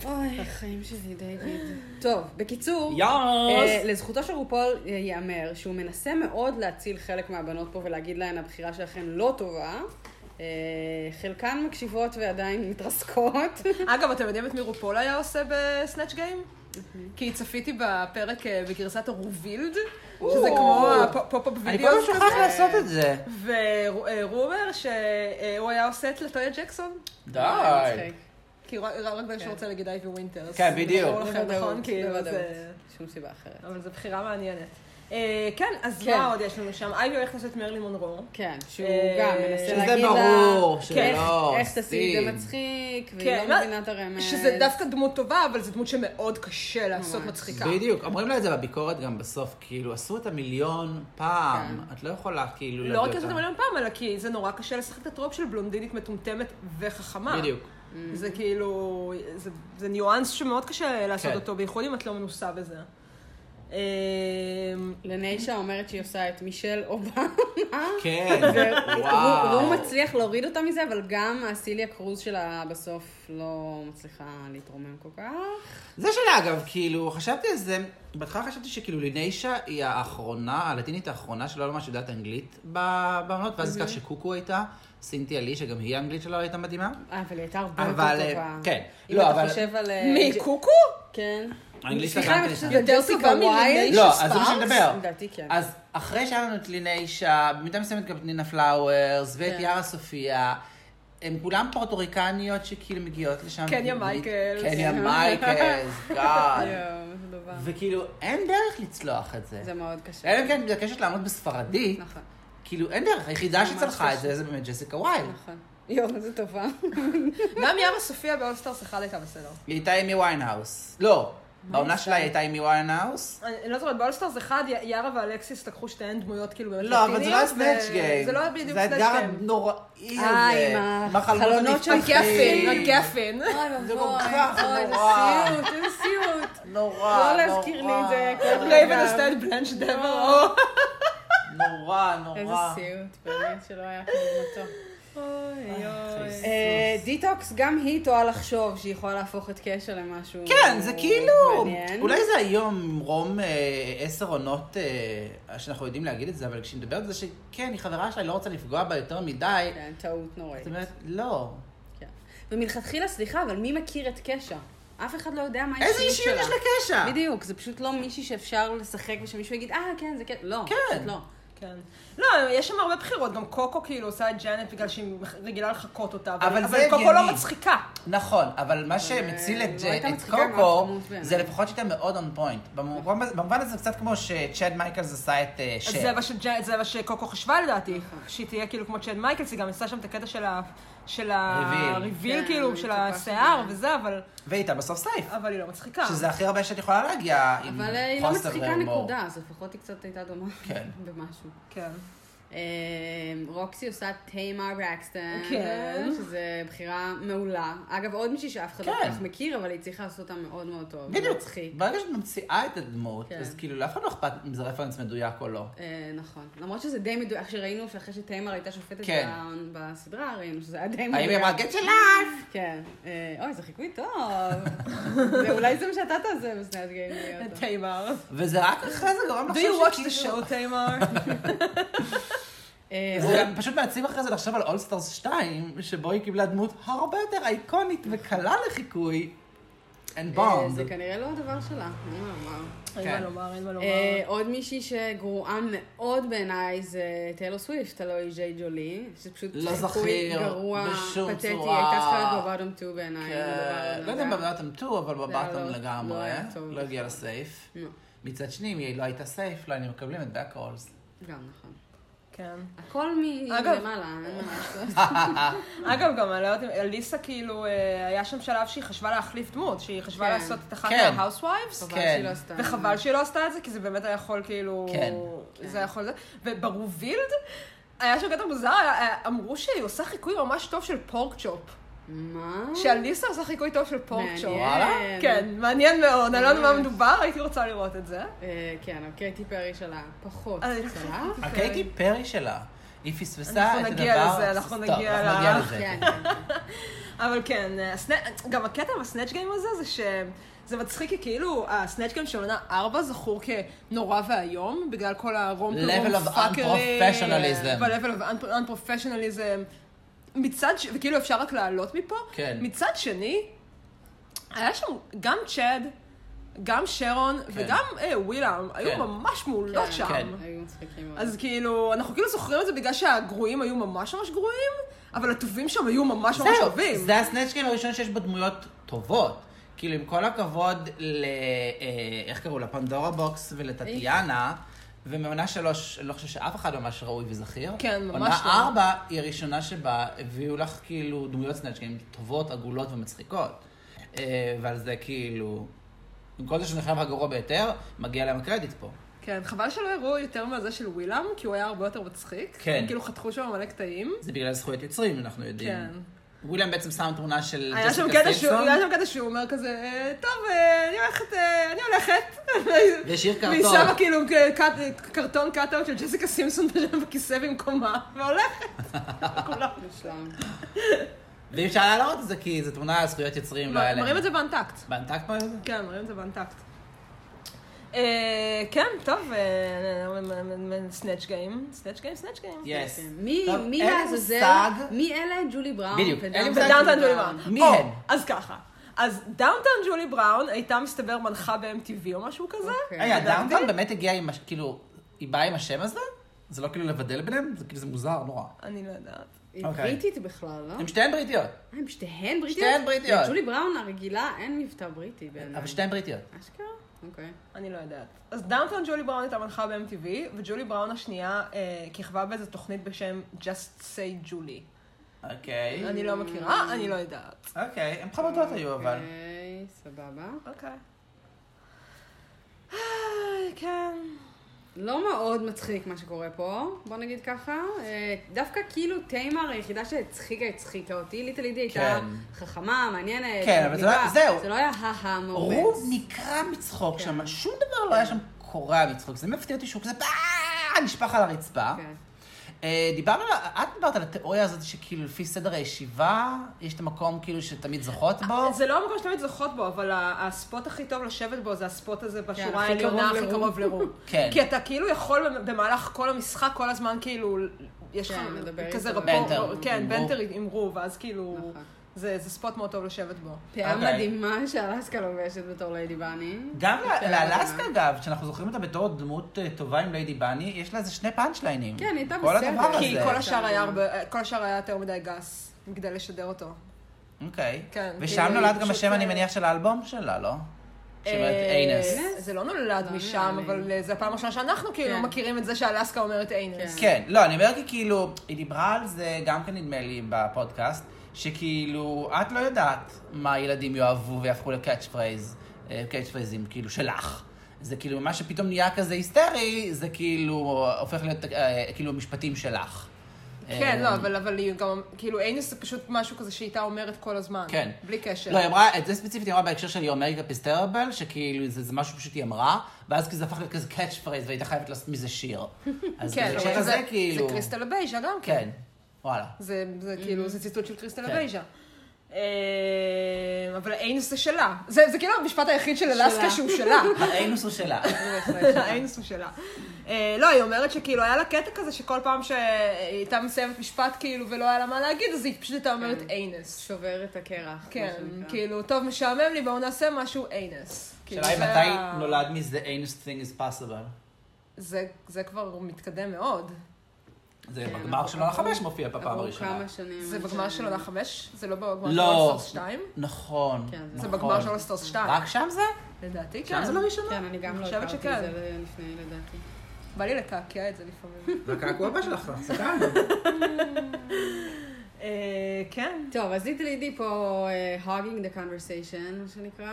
אוי, החיים שלי, דיוויד. *gasps* טוב, בקיצור, יאס! אה, לזכותו של רופול אה, ייאמר שהוא מנסה מאוד להציל חלק מהבנות פה ולהגיד להן הבחירה שלכן לא טובה. אה, חלקן מקשיבות ועדיין *laughs* מתרסקות. אגב, אתם יודעים את מי רופול היה עושה ב Snatch Game? כי צפיתי בפרק בגרסת ה RuVealed, שזה כמו ה pop-up אני וידאו כל הזמן שוכח לעשות את זה. והוא אומר שהוא היה עושה את לטויה ג'קסון. די. כי רק בגלל שהוא רוצה להגיד אייבי ווינטר. אז כן, זה בדיוק. ברור לכם, נכון? כאילו. זה- שום סיבה אחרת. אבל זו בחירה מעניינת. אה, כן, אז כן. מה עוד יש לנו שם? אייבי הולכת לעשות את מרלין מונרו. כן, שהוא אה, גם מנסה שזה להגיד לה... ברור איך- שלא איך תעשי את זה. מצחיק, והיא כן, לא מבינה את הרמז. שזה דווקא דמות טובה, אבל זו דמות שמאוד קשה לעשות. מצחיקה. בדיוק, אומרים לה את זה בביקורת גם בסוף, כאילו, עשו את המיליון פעם, כן. את לא יכולה כאילו לא רק לעשות את אותה. המיליון פעם, אלא כי זה נורא קשה לשחק את הטרופ של בלונדינית מטומטמת וחכמה. בדיוק. זה כאילו, זה, זה ניואנס שמאוד קשה לעשות כן. אותו, בייחוד אם את לא מנוסה בזה. אמ, לניישה אומרת שהיא עושה את מישל אובמה. כן, *laughs* וואו. והוא מצליח להוריד אותה מזה, אבל גם הסיליה קרוז שלה בסוף לא מצליחה להתרומם כל כך. זה שלה, אגב, כאילו, חשבתי על זה, בהתחלה חשבתי שכאילו ליניישה היא האחרונה, הלטינית האחרונה שלא ממש יודעת אנגלית ב- בעונות, ואז הזכרת שקוקו הייתה, סינתיה לי, שגם היא האנגלית שלו הייתה מדהימה. אה, אבל היא הייתה הרבה אבל, יותר טובה. כן. אם לא, אתה חושב על... אה, מי, קוקו? כן. האנגלית סליחה, שלה אם גם כן. על יותר טובה וויילד. מליניישה לא, אז זה מה מדבר. לדעתי כן. אז אחרי שהיה לנו את ליניישה, במידה מסוימת גם את נינה פלאוורס, ואת כן. יארה סופיה, הן כולן פורטוריקניות שכאילו מגיעות לשם. קניה מייקלס. קניה כן. מייקלס, *laughs* God. דבר. וכאילו, אין דרך לצלוח את זה. זה מאוד קשה. אלא אם כן מתעקשת לעמוד בספרדית, נכון, כאילו, אין דרך. היחידה שצלחה את. זה, זה באמת ג'סיקה ווילד. נכון. יואו, איזה טובה. *laughs* גם יארה סופיה ב All Stars אחד הייתה בסדר. היא הייתה אימי ויינהאוס. לא, עשתה? שלה הייתה אימי ויינהאוס. אני אני לא זוכרת, ב All Stars אחד, י- יארה ואלקסיס לקחו שתיהן דמויות כאילו באמת לא, אבל זה לא היה לטיניות, סנאצ' ו- גיים. זה לא היה בדיוק זה סנאצ' האתגר גיים. הנוראי אה, הזה. עם החלומות החלונות של הנפתחים. הגפן, זה כל כך נורא. איזה סיוט, איזה סיוט. נורא, לא להזכיר לי את זה. רייבן את בלנש. דבר. נורא, איזה נורא. סיוט, באמת שלא היה כדוגמתו. אה, דיטוקס, גם היא טועה לחשוב שהיא יכולה להפוך את קשר למשהו כן, זה כאילו, מעניין. אולי זה היום ממרום אה, עשר עונות אה, שאנחנו יודעים להגיד את זה, אבל כשהיא מדברת על זה שכן, היא חברה שלה, היא לא רוצה לפגוע בה יותר מדי, כן, טעות נוראית. זאת אומרת, לא. כן. ומלכתחילה, סליחה, אבל מי מכיר את קשע? אף אחד לא יודע מה איזה האישיות אישיות שלה. יש לקשר? בדיוק, זה פשוט לא מישהי שאפשר לשחק ושמישהו יגיד, אה, כן, זה כן. לא, כן. פשוט לא. כן. לא, יש שם הרבה בחירות, גם קוקו כאילו עושה את ג'אנט בגלל שהיא רגילה לחקות אותה, אבל אבל זה אבל קוקו. לא מצחיקה. נכון, אבל מה שמציל את לא הייתה את קוקו. זה לפחות שהייתה מאוד on point. במובן הזה- במובן הזה זה קצת כמו שצ'אד מייקלס עשה את אה, שר. זה מה שג'- זה מה שקוקו חשבה לדעתי, שהיא תהיה כאילו כמו צ'אד מייקלס, היא גם עשה שם את הקטע של ה... של reveal. ה reveal כן, כאילו, של השיער שזה- וזה, אבל והייתה בסוף safe. אבל היא לא מצחיקה. שזה הכי הרבה שאת יכולה להגיע עם אבל אה, היא לא חוסר מצחיקה. נקודה, אז לפחות היא קצת הייתה דומה כן. במשהו. כן. אה, רוקסי עושה טמאר ברקסטון, כן. שזה בחירה מעולה. אגב, עוד מישהי שאף אחד לא כן. כל כך מכיר, אבל היא צריכה לעשות אותה מאוד מאוד טוב. בדיוק. מצחיק. ברגע שאת ממציאה את הדמות, כן. אז כאילו לאף אחד לא אכפת אם זה רפרנס מדויק או לא. אה, נכון. למרות שזה די מדויק, שראינו שאחרי שטיימר הייתה שופטת כן. בסדרה, ראינו שזה היה די מדויק. האם היא אמרה your life? כן. אה, אוי, זה חיקוי טוב. אולי זה מה שאתה תעשה בסנאט גיים. טוב. תימר. וזה רק אחרי זה גורם Do לחשוב you watch the שכאילו- show, תימר? *laughs* אה, זה גם פשוט מעציב אחרי זה לחשוב על All Stars 2, שבו היא קיבלה דמות הרבה יותר אייקונית וקלה לחיקוי. אין אה, בונד. זה כנראה לא הדבר שלה, אין מה לומר. אין כן. מה לומר, אין מה לומר. אה, עוד מישהי שגרועה מאוד בעיניי זה טיילור סוויפט, הלוא היא ג'ייד ג'ולי, שפשוט לא חיקוי זכיר גרוע, פתטי. הייתה צריכה להיות ב bottom 2 בעיניי. כן, לא יודע אם. ב bottom 2, אבל לא- ב bottom לא לגמרי. לא הגיע ל safe. מצד שני, אם היא לא הייתה safe, לא היינו מקבלים את back rolls. גם נכון. כן. הכל מלמעלה, אין מה *laughs* לעשות. אגב, גם, אני לא יודעת, אליסה כאילו, אה, היה שם שלב שהיא חשבה להחליף דמות, שהיא חשבה כן. לעשות את אחת כן. מה-housewives, חבל כן. לא. וחבל שהיא לא עשתה את זה, כי זה באמת היה יכול כאילו... כן. זה היה יכול... וב RuVealed, היה שם קטע מוזר, היה- היה- אמרו שהיא עושה חיקוי ממש טוב של פורק צ'ופ. מה? שאליסה עושה חיקוי טוב של פורק צ'ופ. מעניין. וואלה? כן, מעניין מאוד, אני לא יודעת מה ממש. מדובר, הייתי רוצה לראות את זה. אה, כן, הקייטי פרי שלה פחות אני- צלח. הקייטי פרי שלה, היא פספסה את אנחנו הדבר... נגיע לזה, אנחנו נגיע אנחנו לזה. כן, כן, *laughs* כן. אבל כן, גם הקטע עם הסנאצ' גיים הזה זה ש... זה מצחיק כי כאילו הסנאצ' גיים של עונה 4 זכור כנורא ואיום, בגלל כל הרום Level of unprofessionalism. ב-level of unprofessionalism. מצד ש... וכאילו אפשר רק לעלות מפה. כן. מצד שני, היה שם גם צ'אד, גם שרון וגם אה, ווילאם, כן. היו ממש מעולות כן, שם. כן. היו מצחיקים מאוד. אז כאילו, אנחנו כאילו זוכרים את זה בגלל שהגרועים היו ממש ממש גרועים, אבל הטובים שם היו ממש ממש טובים. זה ה Snatch Game הראשון שיש בו דמויות טובות. כאילו, עם כל הכבוד ל... אה, איך קראו לה? פנדורה בוקס ולטטיאנה, ומעונה שלוש, אני לא חושב שאף אחד ממש ראוי וזכיר. כן, ממש עונה לא. ארבע היא הראשונה שבה הביאו לך כאילו דמויות Snatch Game טובות, עגולות ומצחיקות. אה, ועל זה כאילו, עם כל זה שהוא נחשב הגרוע ביותר, מגיע להם הקרדיט פה. כן, חבל שלא הראו יותר מהזה של ווילאם, כי הוא היה הרבה יותר מצחיק. כן. הם כאילו חתכו שם מלא קטעים. זה בגלל זכויות יוצרים, אנחנו יודעים. כן. וויליאם בעצם שם תמונה של היה שם ג'סיקה קטע שהוא, סימפסון, היה שם קטע שהוא אומר כזה, "אה, טוב, אה, אני הולכת, אה, אני הולכת. והיא קרטון. שמה כאילו קרטון cut-out של ג'סיקה סימפסון בכיסא במקומה, והולכת. *laughs* כולם. ואי אפשר להראות את זה כי זו תמונה על זכויות יוצרים, לא היה להם. מראים את זה ב-Untucked. ב-Untucked מראים את זה? כן, מראים את זה באנטקט. אה, כן, טוב, סנאצ' גיים, סנאצ' גיים, סנאצ' גיים. יס. כן. מי, לעזאזל. מי אלה? ג'ולי בראון. בדיוק. ו Downtown ג'ולי בראון. מי הן? אז ככה. אז Downtown ג'ולי בראון הייתה מסתבר מנחה ב-MTV או משהו כזה. אוקיי. רגע, בדקתי. Downtown באמת הגיעה עם, כאילו, היא באה עם השם הזה? זה לא כאילו לבדל ביניהם? זה כאילו, זה מוזר נורא. אני לא יודעת. היא אוקיי. בריטית בכלל, לא? הן שתיהן בריטיות. אה, הם שתיהן בריטיות? שתיהן בריטיות. לג'ולי בראון הרגילה אין מבטא בריטי בעיניי. אבל שתיהן בריטיות. אשכרה? אוקיי. אני לא יודעת. אז Downtown ג'ולי בראון הייתה מנחה ב-MTV, וג'ולי בראון השנייה אה, כיכבה באיזו תוכנית בשם Just Say Julie. אוקיי. אני לא מכירה, אני לא יודעת. אוקיי, הן חמודות היו, אבל. אוקיי, סבבה. אוקיי. אה, כן. לא מאוד מצחיק מה שקורה פה, בוא נגיד ככה. אה, דווקא כאילו תימר היחידה שהצחיקה, הצחיקה אותי. ליטל לידי הייתה כן. חכמה, מעניינת. כן, אבל זה לא- מגניבה. זהו. זה לא היה הא מאומץ. רוב נקרע מצחוק כן. שם, שום דבר לא היה שם קורע מצחוק. זה מפתיע אותי שהוא כזה נשפך על הרצפה. כן. אה, דיברנו, על- את דיברת על התיאוריה הזאת שכאילו לפי סדר הישיבה, יש את המקום כאילו שתמיד זוכות בו. זה לא המקום שתמיד זוכות בו, אבל הספוט הכי טוב לשבת בו זה הספוט הזה בשורה הכי העליונה הכי. קרוב לרום. *laughs* כן. כי אתה כאילו יכול במהלך כל המשחק, כל הזמן כאילו, יש לך כן, כזה. רפור, בנטר, כן, בנטר עם רו, ואז כאילו, נכון. זה זה ספוט מאוד טוב לשבת בו. פאה אוקיי. מדהימה שאלסקה לובשת בתור ליידי בני. גם לאלסקה. אגב, שאנחנו זוכרים אותה בתור דמות אה, טובה עם ליידי בני, יש לה איזה שני פאנצ'ליינים. כן, היא הייתה כל בסדר. כי. כל השאר היה. הרבה, כל השאר היה יותר מדי גס, מכדי לשדר אותו. אוקיי. כן, ושם כאילו, נולד גם השם, אני אה, מניח, של האלבום שלה, לא? שאומרת אה, anus. זה לא נולד לא משם. אבל אה, זה הפעם הראשונה שאנחנו כאילו כן. מכירים את זה שאלסקה אומרת anus. כן. כן, לא, אני אומר כי כאילו, היא דיברה על זה גם כן נדמה לי בפודקאסט, שכאילו, את לא יודעת מה ילדים יאהבו ויהפכו ל catch phrase, catch phraseים, כאילו, שלך. זה כאילו, מה שפתאום נהיה כזה היסטרי, זה כאילו, הופך להיות אה, כאילו משפטים שלך. כן, אה, לא, אבל, אבל היא גם, כאילו, anus זה פשוט משהו כזה שהיא הייתה אומרת כל הזמן. כן. בלי קשר. לא, היא אמרה, את זה ספציפית היא אמרה בהקשר של Your Makeup is terrible, שכאילו זה, זה משהו פשוט היא אמרה, ואז כאילו זה הפך להיות כזה catch phrase, והייתה חייבת לעשות מזה שיר. *laughs* אז כן, אבל הזה זה, כאילו... זה קריסטל בייז'ה גם כן. כן, וואלה. זה, זה כאילו, זה ציטוט של קריסטל כן. בייז'ה. אה, אבל anus זה שלה. זה, זה כאילו המשפט היחיד של אלסקה. שהוא שלה. *laughs* ה anus הוא שלה. *laughs* האינס הוא שלה. אה, לא, היא אומרת שכאילו היה לה קטע כזה שכל פעם שהיא הייתה מסיימת משפט כאילו ולא היה לה מה להגיד, אז היא פשוט הייתה אומרת כן. איינס. שובר את הקרח. כן. כאילו, טוב, משעמם לי, בואו נעשה משהו איינס. כאילו, השאלה היא מתי נולד מזה anus thing is possible. זה, זה כבר מתקדם מאוד. זה כן, בגמר עברו- של עונה חמש מופיע בפעם עברו הראשונה. כמה שנים. זה בגמר של עונה חמש? זה לא בגמר של לא. אולסטרס 2? נכון, כן, זה זה נכון. בגמר של אולסטרס 2. רק שם זה? לדעתי, שם כן. זה לראשונה? כן, אני גם לא הכרתי. את זה לפני, לדעתי. בא לי לקעקע את זה לפעמים. *laughs* בקעקוע הבא שלך, *laughs* סקרנו. אה, כן. טוב, אז ליטל לידי פה hogging the conversation, מה שנקרא.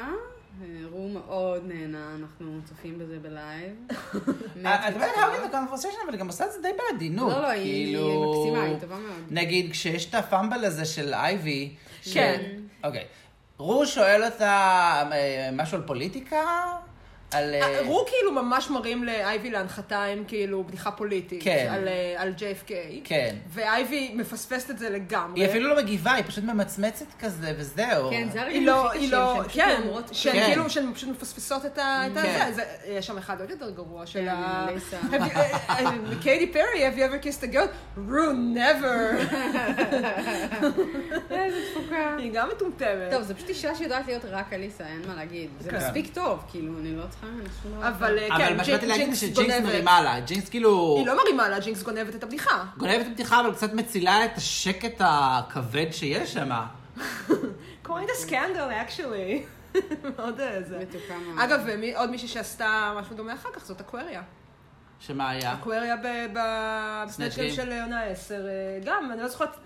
רו מאוד נהנה, אנחנו צופים בזה בלייב. *laughs* אה, את אומרת hogging the conversation, אבל היא גם עושה את זה די בעדינות. לא, לא, היא כאילו, מקסימה, היא טובה מאוד. נגיד, כשיש את ה fumble הזה של אייבי, כן. אוקיי. רו שואל אותה אה, משהו על פוליטיקה? על... אה, אה, רו כאילו ממש מראים לאייבי להנחתה עם כאילו בדיחה פוליטית. כן. על, אה, על JFK. כן. ואייבי מפספסת את זה לגמרי. היא אפילו לא מגיבה, היא פשוט ממצמצת כזה, וזהו. כן, זה הרגעים לא, הכי היא קשים, לא, שהן פשוט כן, אומרות שהן כן. כאילו, שהן פשוט מפספסות את ה... את כן. הזה. זה- יש שם אחד עוד יותר גרוע של כן, ה... קייטי *laughs* פרי, have you ever kissed a girl? רו, never. *laughs* איזה תפוקה. היא גם מטומטמת. טוב, זו פשוט אישה שיודעת להיות רק אליסה, אין מה להגיד. זה כן. מספיק טוב, כאילו, אני לא צריכה דבר. אבל אה, אבל כן, מה שבאתי להגיד שג'ינקס. מרימה לה. ג'ינקס כאילו... היא לא מרימה לה, ג'ינקס גונבת את הבדיחה. גונבת את הפתיחה, אבל קצת מצילה את השקט הכבד שיש שם. *laughs* קוראים הסקנדל, actually. *laughs* מאוד אה, זה. מתוקה מאוד. אגב, עוד מישהי שעשתה משהו דומה אחר כך, זאת אקווריה. שמה היה? אקווריה בסנאצ' Game. של עונה 10, אה, גם, אני לא זוכרת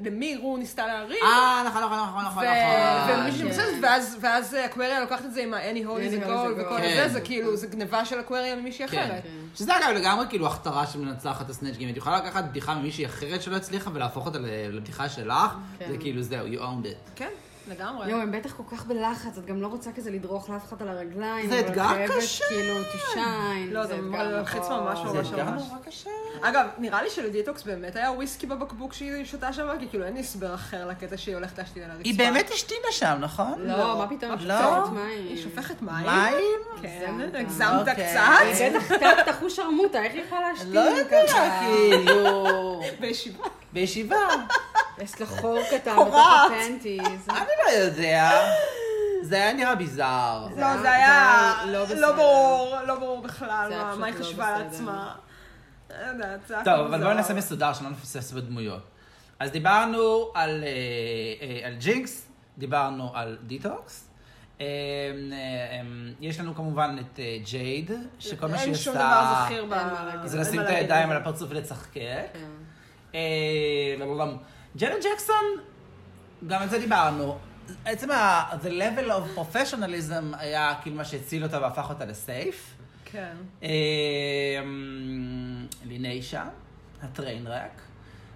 למי, רו ניסתה להריב. אה, נכון, נכון, נכון, נכון, נכון. ומישהו כן. בסדר, ואז, ואז אקווריה לוקחת את זה עם ה-any hole Any is a goal. וכל כן. זה, זה כאילו, זה גניבה של אקווריה למישהי כן. אחרת. שזה אגב לגמרי כאילו הכתרה שמנצחת את הסנאצ' גיים. את יכולה לקחת בדיחה ממישהי אחרת שלא הצליחה ולהפוך אותה ל- לבדיחה שלך. זה כאילו זהו, you owned it. כן, לגמרי. יואו, הם בטח כל כך בלחץ, את גם לא רוצה כזה לדרוך לאף אחד על הרגליים. זה אתגר קשה. כאילו shine. לא, זה מלחיץ ממש מאוד. ממש זה אתגר ממש. נורא קשה. אגב, נראה לי שלדיטוקס באמת היה וויסקי בבקבוק שהיא שותה שם, כי כאילו אין לי הסבר אחר לקטע שהיא הולכת להשתין על הרצפה. היא באמת השתינה שם, נכון? לא, מה פתאום? לא? היא שופכת מים. מים? כן, הגזמת. אוקיי. קצת. היא בטח *laughs* קצת תחוש שרמוטה, איך היא יכולה להשתין לא יודע? כאילו... *laughs* בישיבה. בישיבה. יש לה חור קטן קורעת. בתוך הפנטיז. אני לא יודע. זה היה נראה ביזאר. זה לא, זה היה לא לא. ברור, לא ברור בכלל מה- היא לא חשבה בסדר. לעצמה. לא טוב, אבל בואו מוזר. נעשה מסודר, שלא נפספס בדמויות. אז דיברנו על, אה, אה, על ג'ינקס, דיברנו על דיטוקס. אה, יש לנו כמובן את ג'ייד, שכל מה שהיא אין שום עושה... דבר זכיר ב... אין מה להגיד. זה לשים את הידיים על על. הפרצוף ולצחקק. כן. ג'נט ג'קסון, גם על זה דיברנו. עצם ה- the level of professionalism היה כאילו מה שהציל אותה והפך אותה לסייף. כן. אה, ליניישה, הטריינרק,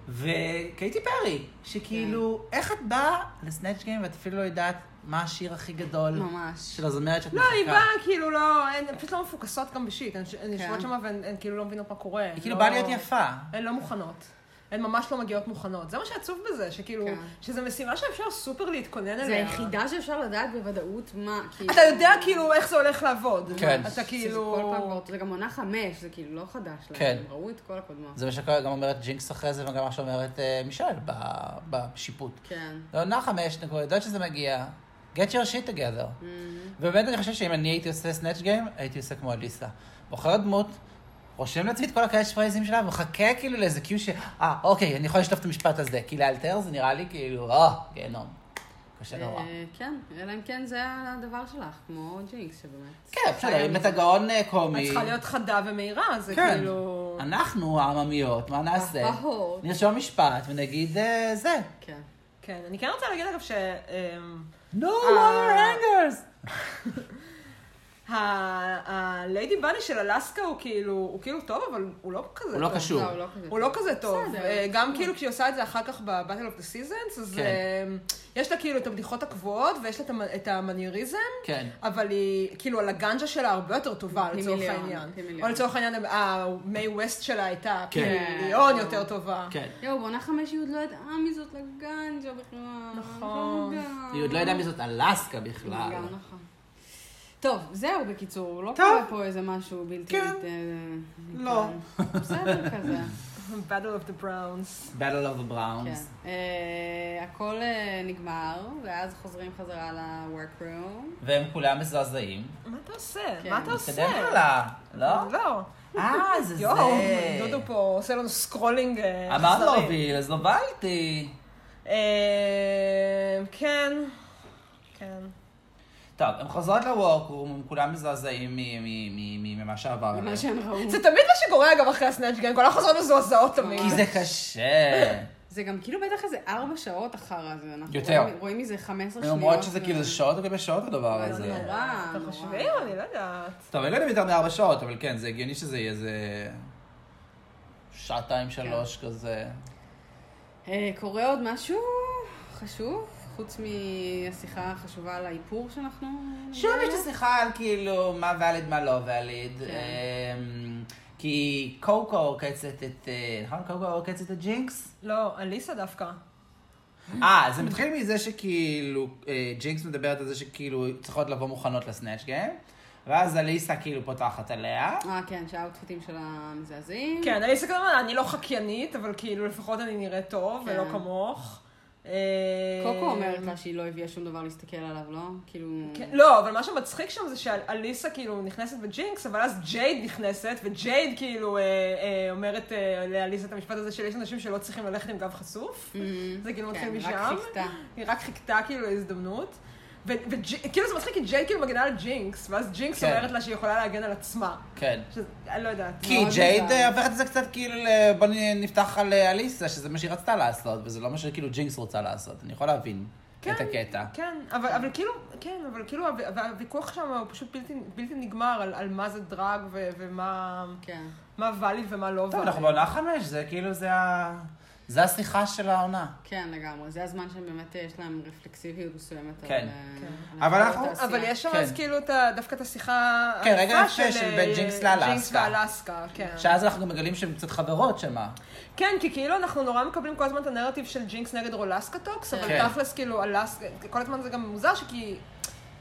וקייטי פרי, שכאילו, איך את באה לסנאצ' גיים ואת אפילו לא יודעת מה השיר הכי גדול ממש. של הזמרת שאת לא, מחכה? היא באה כאילו לא, הן פשוט לא מפוקסות גם בשיט, הן כן. יושבות שם והן הן כאילו לא מבינות מה קורה. היא כאילו לא- באה להיות יפה. הן לא מוכנות. הן ממש לא מגיעות מוכנות. זה מה שעצוב בזה, שכאילו, כן. שזו משימה שאפשר סופר להתכונן אליה. זה היחידה שאפשר לדעת בוודאות מה, כאילו... אתה יודע כאילו איך זה הולך לעבוד. כן. אתה כאילו... כל פעם כבר, זה גם עונה חמש, זה כאילו לא חדש להם. כן. הם ראו את כל הקודמות. זה מה שגם אומרת ג'ינקס אחרי זה, וגם עכשיו אומרת אה, מישל ב- בשיפוט. כן. עונה חמש, אנחנו יודעות שזה מגיע. get your shit together. Mm-hmm. ובאמת אני חושב שאם אני הייתי עושה סנאצ' גיים, הייתי עושה כמו אליסה. בוחרת דמות, רושם לעצמי את כל ה catch phraseים שלה, ומחכה כאילו לאיזה cue ש... אה, אוקיי, אני יכול לשלוף את המשפט הזה. כי לאלתר זה נראה לי כאילו, אה, גיהנום. קשה נורא. אה, כן, אלא אם כן זה הדבר שלך, כמו ג'ינקס שבאמת. כן, בסדר, אם אתה גאון אה, את קומי. צריכה להיות חדה ומהירה, זה כן. כאילו... אנחנו העממיות, מה נעשה? נרשום משפט ונגיד אה, זה. כן. כן, אני כן רוצה להגיד אגב ש... No wire hangers! *laughs* הליידי בני של אלסקה הוא כאילו, הוא כאילו טוב, אבל הוא לא כזה טוב. הוא לא קשור. לא, הוא לא כזה. לא טוב. אה, גם כאילו כשהיא עושה את זה אחר כך ב-Battle of the Seasons, אז כן. אה, יש לה כאילו את הבדיחות הקבועות, ויש לה את המ- את המנייריזם, כן. אבל היא, כאילו, על הגנג'ה שלה הרבה יותר טובה, לצורך העניין. או לצורך העניין, המיי ווסט שלה הייתה כן. מיליון יותר טובה. כן. יואו, בעונה חמש היא עוד לא ידעה מי זאת לגנג'ה בכלל. נכון. היא עוד לא יודעת מי זאת אלסקה בכלל. גם נכון. טוב, זהו בקיצור, לא טוב. קורה פה איזה משהו בלתי... כן. אה, לא. ניתן. בסדר כזה. *laughs* Battle of the Browns. Battle of the כן. Browns. אה, הכל אה, נגמר, ואז חוזרים חזרה ל-work room. והם כולם מזועזעים. מה אתה עושה? כן, מה אתה עושה? נתקדם הלאה, לא? לא. אה, זה *laughs* יואו, זה. דודו פה עושה לנו scrolling אה, אמר אכזרי. להוביל, אז לא בא איתי. אה, כן, כן. טוב, הם חוזרות לוורקרום, הם כולם מזועזעים ממה שעבר עליהם. ממה שהם ראו. זה תמיד מה שקורה אגב אחרי הסנאצ' גיים, כל החוזרות מזועזעות תמיד. כי זה קשה. *laughs* זה גם כאילו בטח איזה ארבע שעות אחר זה. אנחנו יותר. רואים- רואים מזה 15 הן שניות. אומרות שזה ו- כאילו זה שעות על גבי שעות הדבר הזה. זה נורא, אתם נורא. חושבים? אני לא יודעת. טוב, אני לא יודע אם יותר מארבע שעות, אבל כן, זה הגיוני שזה יהיה איזה... שעתיים, שלוש כזה. אה, קורה עוד משהו חשוב? חוץ מהשיחה החשובה על האיפור שאנחנו... שוב יש את? השיחה על כאילו מה ואליד, מה לא ואליד. כן. אמ, כי קוקו עוקצת את... אה, נכון? קוקו עוקצת את ג'ינקס? לא, אליסה דווקא. אה, זה מתחיל מזה שכאילו, אה, ג'ינקס מדברת על זה שכאילו צריכות לבוא מוכנות לסנאצ' גיים, ואז אליסה כאילו פותחת עליה. אה, כן, שה outfitים שלה מזעזעים. כן, אליסה כמובן, אני לא חקיינית, אבל כאילו לפחות אני נראית טוב, כן. ולא כמוך. אה, קוקו אומרת לה שהיא לא הביאה שום דבר להסתכל עליו, לא? כאילו... כן, לא, אבל מה שמצחיק שם זה שאליסה כאילו נכנסת בג'ינקס, אבל אז ג'ייד נכנסת, וג'ייד כאילו אה, אה, אומרת אה, לאליסה את המשפט הזה של יש אנשים שלא צריכים ללכת עם גב חשוף. זה כאילו מתחיל כן, משם. רק חיכתה. היא רק חיכתה כאילו להזדמנות. וכאילו זה מצחיק, כי ג'ייד כאילו מגנה על ג'ינקס, ואז ג'ינקס כן. אומרת לה שהיא יכולה להגן על עצמה. כן. שזה, אני לא יודעת. כי ג'ייד. אה, הופכת את זה קצת כאילו, בוא נפתח על אה, אליסה, שזה מה שהיא רצתה לעשות, וזה לא מה שכאילו ג'ינקס רוצה לעשות. אני יכול להבין את הקטע. כן, אבל, אבל כאילו, כן, אבל כאילו הו- הו- הוויכוח שם הוא פשוט בלתי, בלתי נגמר על, על מה זה drag ו, ומה כן. מה valid ומה לא טוב, valid. אנחנו בעונה חמש, זה כאילו, זה ה... זה השיחה של העונה. כן, לגמרי. זה הזמן שבאמת יש להם רפלקסיביות מסוימת. כן. אה, כן. על אבל אנחנו- התעשייה. אבל יש שם כן. אז כאילו דווקא את השיחה כן, רגע יפה של בין אה, ג'ינקס לאלסקה. ג'ינקס ואלסקה, כן. שאז אנחנו מגלים שהן קצת חברות שמה. כן, כי כאילו אנחנו נורא מקבלים כל הזמן את הנרטיב של ג'ינקס נגד Rolaskatox, אבל כן. תכלס כאילו אלסקה, כל הזמן זה גם מוזר שכי...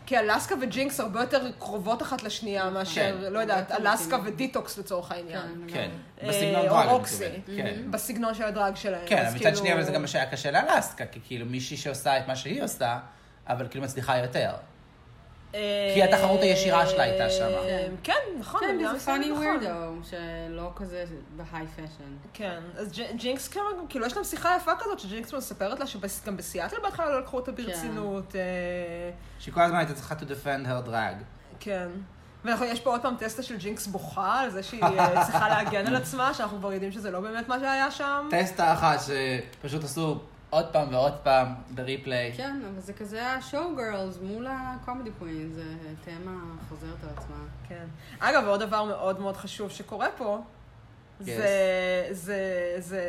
כי אלסקה וג'ינקס הרבה יותר קרובות אחת לשנייה מאשר, כן. לא יודעת, אלסקה. ודיטוקס לצורך העניין. כן, כן. אה, בסגנון או drag, אני רוקסי. כן. בסגנון של ה drag שלהם. כן, מצד כאילו- שני, אבל זה גם מה שהיה קשה לאלסקה, כי כאילו מישהי שעושה את מה שהיא עושה, אבל כאילו מצליחה יותר. אה, כי התחרות הישירה שלה הייתה שמה. אה, כן, נכון. כן, זה funny נכון. weirdo, שלא כזה ב high fashion. כן, אז ג'ינקס כאילו, כאילו יש להם שיחה יפה כזאת, שג'ינקס מספרת לה שגם בסיאטל בהתחלה לא לקחו אותה כן. ברצינות. אה, שהיא כל הזמן הייתה צריכה to defend her drag. כן. ויש פה עוד פעם testimonial של ג'ינקס בוכה על זה שהיא *laughs* צריכה להגן על עצמה, שאנחנו כבר יודעים שזה לא באמת מה שהיה שם. טסטה אחת שפשוט עשו עוד פעם ועוד פעם ב replay. כן, אבל זה כזה ה show girls מול ה comedy queen, זה תמה חוזרת על עצמה. כן. אגב, עוד דבר מאוד מאוד חשוב שקורה פה, Yes. זה, זה, זה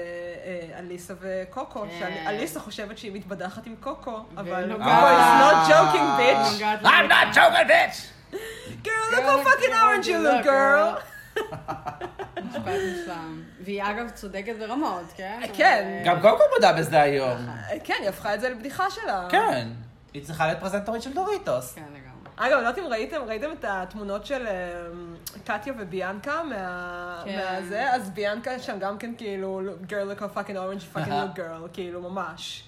אה, אליסה וקוקו, כן. שאליסה חושבת שהיא מתבדחת עם קוקו, אבל קוקו is not joking bitch. I'm not joking, bitch! girl, look how fucking orange you look, girl. משפט מושלם. והיא אגב צודקת ברמות, כן? כן. גם קוקו מודה בזה היום. אה, כן, היא הפכה את זה לבדיחה שלה. כן. היא צריכה להיות פרזנטורית של דוריטוס. כן, לגמרי. אגב, לא יודעת אם ראיתם, ראיתם את התמונות של אמ, קטיה וביאנקה מה... כן. מהזה? אז ביאנקה שם גם כן כאילו, girl look how fucking orange fucking look *laughs* girl, כאילו ממש.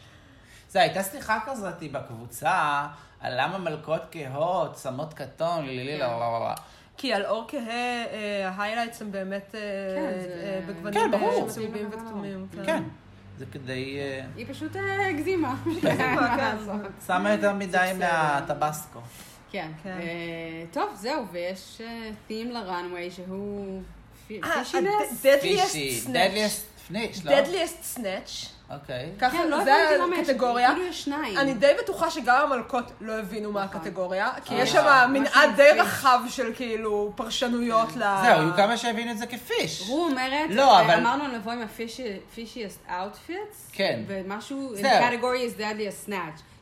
זה הייתה שיחה כזאת בקבוצה, על למה מלכות כהות, שמות כתום, לילי, כן. לא, לא, לא, לא. כי על אור כהה, ההיילייטס הם באמת אה, כן, זה- אה, בגוונים צהובים וכתומים. כן. זה כדי... אה, היא פשוט אה, הגזימה. *laughs* הגזימה, מה כן. שמה יותר מדי. מהטבסקו. כן. כן. טוב, זהו, ויש תים לראנוויי שהוא פי- אה, פישינס. ה-deadliest פישי, snatch. דדליסט אוקיי. ככה, כן, לא זה הבנתי למה יש, הקטגוריה. כאילו יש שניים. אני די בטוחה שגם המלכות לא הבינו מה נכון. הקטגוריה, כי אה. יש שם מה מנעד די פיש. רחב של כאילו פרשנויות ל... זהו, היו כמה שהבינו את זה כפיש. רו אומרת, לא, אבל- אמרנו לבוא עם ה-fishiest outfits, כן. ומשהו, זהו. category is deadly a snatch.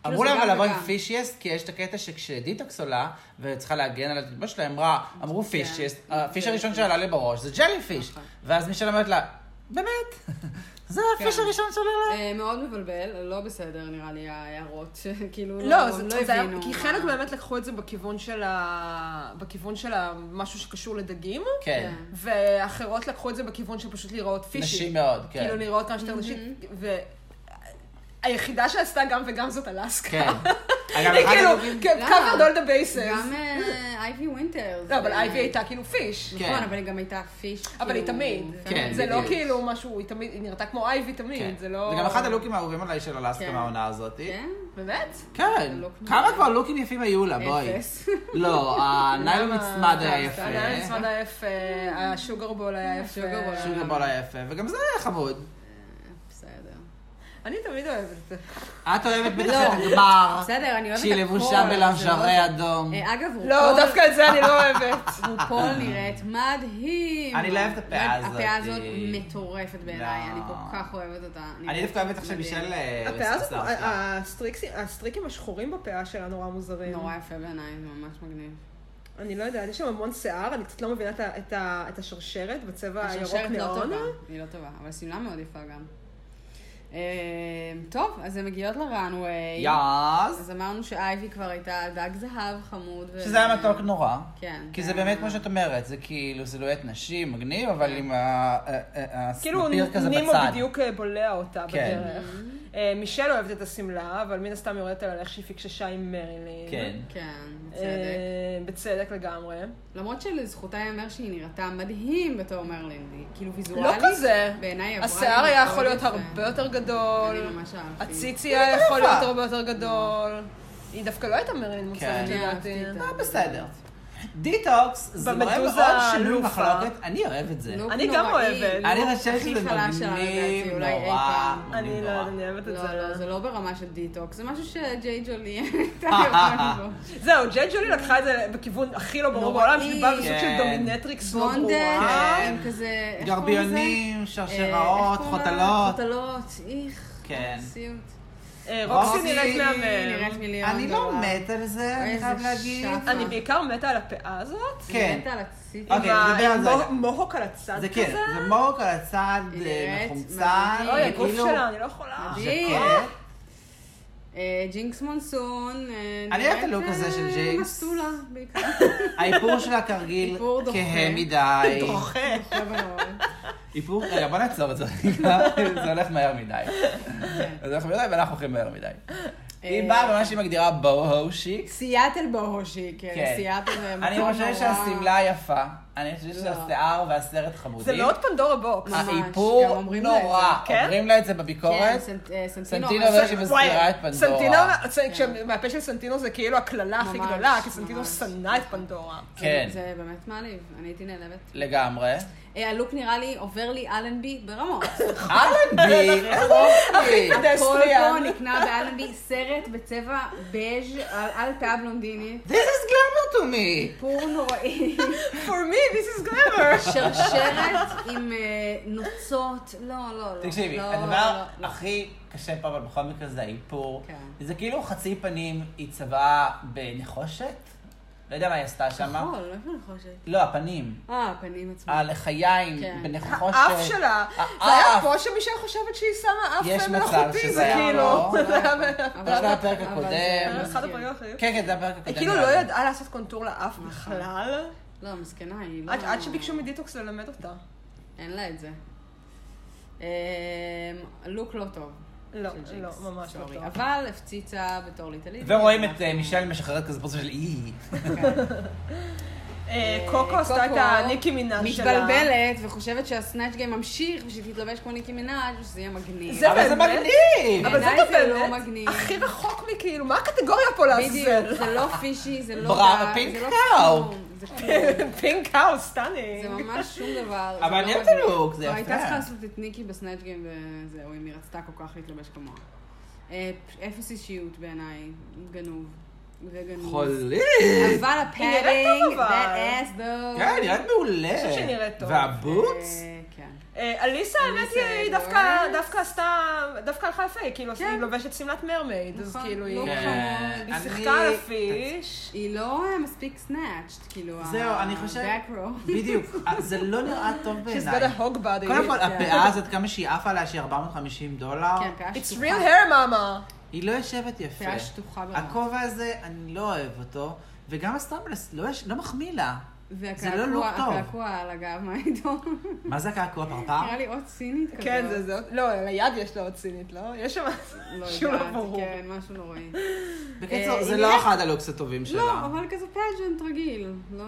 כאילו אמרו להם אבל לבוא עם וגם. פישייסט, כי יש את הקטע שכשדיטוקס עולה, וצריכה להגן על התלבוש שלהם, אמרה, אמרו פישייסט, הפיש הראשון שעלה לי בראש זה ג'לי פיש. נכון. ואז מישל אומרת לה, באמת? זה הפיש כן. הראשון שעולה לה? אה, מאוד מבלבל, לא בסדר נראה לי ההערות, *laughs* כאילו לא, לא זה, לא הבינו. כי מה- חלק באמת לקחו את זה בכיוון של ה... בכיוון של ה... משהו שקשור לדגים, כן. ואחרות לקחו את זה בכיוון של פשוט לראות פישי. נשים מאוד, כן. כאילו לראות כמה שיותר נשית, והיחידה שעשתה גם וגם זאת אלסקה. כן. *laughs* היא כאילו, הלוקים- למה? covered all the bases. גם אה, אייבי ווינטרס. לא, אבל אה, אייבי הייתה כאילו פיש. כן. נכון, אבל היא גם הייתה פיש. אבל היא כאילו, תמיד. כן, זה לא. כאילו משהו, היא תמיד, היא נראתה כמו אייבי תמיד, כן. זה לא... זה גם אחד הלוקים האהובים עליי של אלסקה כן. מהעונה הזאת. כן? באמת? כן. כמה. כבר לוקים יפים היו לה, בואי. אפס. *laughs* לא, הניילון נצמד היה יפה. הניילון נצמד היה יפה, השוגר בול היה יפה. השוגר בול היה- שוגר בול היה יפה, וגם זה היה חמוד. אני תמיד אוהבת את זה. את אוהבת בטח לא. את הגמר, בסדר, אני אוהבת שהיא הכל, לבושה זה בלאנג'רי לא- אדום. אה, אגב, רופול... לא, דווקא את זה אני לא אוהבת. *laughs* רופול נראית מדהים. אני לא אוהבת את הפאה הזאת. הפאה הזאת מטורפת בעיניי, לא. אני כל כך אוהבת אותה. אני דווקא אוהבת עכשיו. מישל... אה, הפאה הזאת, הסטריקים השחורים בפאה שלה נורא מוזרים. נורא יפה בעיניי, זה ממש מגניב. אני לא יודעת, יש שם המון שיער, אני קצת לא מבינה את את את השרשרת בצבע הירוק השרשרת לא נאון. טובה, היא לא טובה, אבל שמלה מאוד יפה גם. אה, טוב, אז הן מגיעות לראנוויי. יאס. אז אמרנו שאייבי כבר הייתה דג זהב חמוד. שזה היה מתוק נורא. כן. כי זה כן. באמת כמו שאת אומרת, זה כאילו סילואט נשים, מגניב, אבל עם ה- ה- כאילו הספיר כזה נימו בצד. בדיוק אה, בולע אותה כן. בדרך. אה, מישל אוהבת את השמלה, אבל מן הסתם יורדת על איך שהיא פיקששה עם מרילין. כן. כן, בצדק. אה, בצדק לגמרי. למרות שלזכותה ייאמר שהיא נראתה מדהים בתור מרלין, כאילו לא ויזואלית. כזה. בעיניי עברה השיער היה יכול להיות. הרבה יותר גדול. אני ממש אהבתי. הציצי היה יכול להיות הרבה יותר גדול. היא דווקא לא הייתה מרילין מוצלחת, כן. לדעתי. אהבתי אותה. אה, בסדר. דיטוקס, זה מראה מאוד שנוי אלופה. במחלוקת, אני אוהב את זה. אני גם אוהבת. אני חושבת שזה מגניב נורא. אני לא. יודעת, אני אוהבת את לא, לא, זה. זה לא ברמה של דיטוקס, זה משהו שג'יי ג'ולי *laughs* הייתה. זהו, ג'יי ג'ולי לקחה את זה בכיוון הכי לא ברור. בעולם, שהיא באה בסוג של כן. dominatrix לא ברורה. הם כזה... איך קוראים לזה? גרביונים, אה, שרשראות, לה? חותלות. חותלות, איך. כן. סיוט. אה, רוקסי רוקסי נראית מהמם. אני לא. מת על זה, אני חייב להגיד. אני בעיקר מתה על הפאה הזאת. כן. מתה על הציפי. אוקיי, עם ה- נדבר על זה. מוהוק הצד זה כזה. כן, זה מוק על הצד אה, מחומצן. אוי, הגוף כאילו- שלה, אני לא יכולה. מדהים. אה, ג'ינקס מונסון. אה, אני אוהב את הלוק הזה של אה, ג'ינקס. מסטולה בעיקר. *laughs* האיפור שלה כרגיל. כהה מדי. דוחה. איפור, רגע, בוא נעצור את זה *laughs* זה הולך מהר מדי. *laughs* זה הולך מהר מדי ואנחנו הולכים מהר מדי. היא אה, באה במה שהיא מגדירה boho chic. סיאטל boho chic, כן. כן. סיאטל אני נורא. חושב שהשמלה יפה, אני חושבת לא. שהשיער והסרט חמודים. זה מאוד פנדורה Boxx. האיפור נורא. כן? אומרים לה את זה כן, בביקורת. סנט- אה, סנטינו. אומר שהיא מזכירה את פנדורה. סנטינו, מהפה של סנטינו זה כאילו הקללה הכי גדולה, כי סנטינו. שנא את פנדורה. כן, זה באמת מעליב, אני הייתי נעלבת. לגמרי. אה, הלוק נראה לי עובר לי אלנבי ברמות. *laughs* אלנבי, *laughs* איזה אופי. *laughs* הכל. פה נקנה באלנבי, סרט בצבע בז' על על פאה בלונדינית. This is glamour to me. פור נוראי. For me, this is glamour. שרשרת עם אה, נוצות. לא, לא, לא. תקשיבי, לא, הדבר לא, לא. הכי קשה פה, אבל בכל מקרה זה האיפור. כן. זה כאילו חצי פנים היא צבעה בנחושת. לא יודע מה היא עשתה שם. כחול, לא איפה נחושת. לא, הפנים. אה, הפנים עצמם. הלחיים כן. בנחושת. האף שלה. זה היה. פה שמישל חושבת שהיא שמה אף יש מצב מלאכותי, שזה זה היה כאילו... לא. זה היה הפרק הקודם. זה- אחד הפרקים האחרים. כן, כן, זה הפרק הקודם. היא כאילו לא. ידעה לעשות קונטור לאף בכלל. לא, מסכנה, היא לא... עד עד שביקשו מדיטוקס ללמד אותה. אין לה את זה. אה, לוק לא טוב. לא, לא, ממש לא. טוב. אבל הפציצה בתור ליטל אידי. ורואים את אה, מישל משחררת כזה פרצוף של אי. *laughs* אה, קוקו עשתה את הניקי מנאז' שלה. מתבלבלת וחושבת שה Snatch Game ממשיך ושהיא תתלבש כמו ניקי מנאז' ושזה יהיה מגניב. זה אבל זה באמת? מגניב! אבל זה בעיניי גם זה לא באמת מגניב. הכי רחוק מכאילו, מה הקטגוריה פה בדיוק, לעזאזל? זה לא fishy, זה לא... ברה- דק, pink cow. *laughs* זה. pink house, זה stunning. ממש שום דבר. אבל זה אני לא אוהבת. הלוק, זה לא, יפה. הייתה צריכה לעשות את ניקי ב Snatch Game וזהו, אם היא רצתה כל כך להתלבש כמוה. אה, אפס אישיות בעיניי, גנוב. וגנוב. חולים! אבל ה padding, that ass though. כן, נראית מעולה. אני חושבת שהיא נראית טוב. וה boots? אה, כן. אה, אליסה, האמת היא, היא אדוארדס. דווקא עשתה, דווקא הלכה יפה, היא כאילו כן. היא לובשת שמלת mermaid, אז נכון, כאילו לא היא כן. היא אני- שיחקה על ה fish. היא לא מספיק snatched, כאילו, זהו, אני חושב... ה-back row. בדיוק. *laughs* זה לא נראה טוב She's בעיניי. got a hog body. קודם כל, *laughs* כן. הפאה הזאת, כמה שהיא עפה עליה, שהיא 450 דולר, כן, פאה It's real hair, mama. היא לא יושבת יפה. פאה שטוחה ברמה. הכובע הזה, אני לא אוהב אותו, וגם ה stumbles לא יש- לא מחמיא לה. זה לא לוק טוב. והקעקוע על הגב, מה איתו? מה זה הקעקוע *laughs* פרפר? נראה לי עוד סינית כזאת. כן, זה זה, לא, על היד יש לה עוד סינית, לא? יש שם לא שהוא לא יודעת, ברור. כן, משהו נוראי. בקיצור, אה, זה לא אחד ה looks הטובים שלה. לא, אבל כזה pageant רגיל. לא.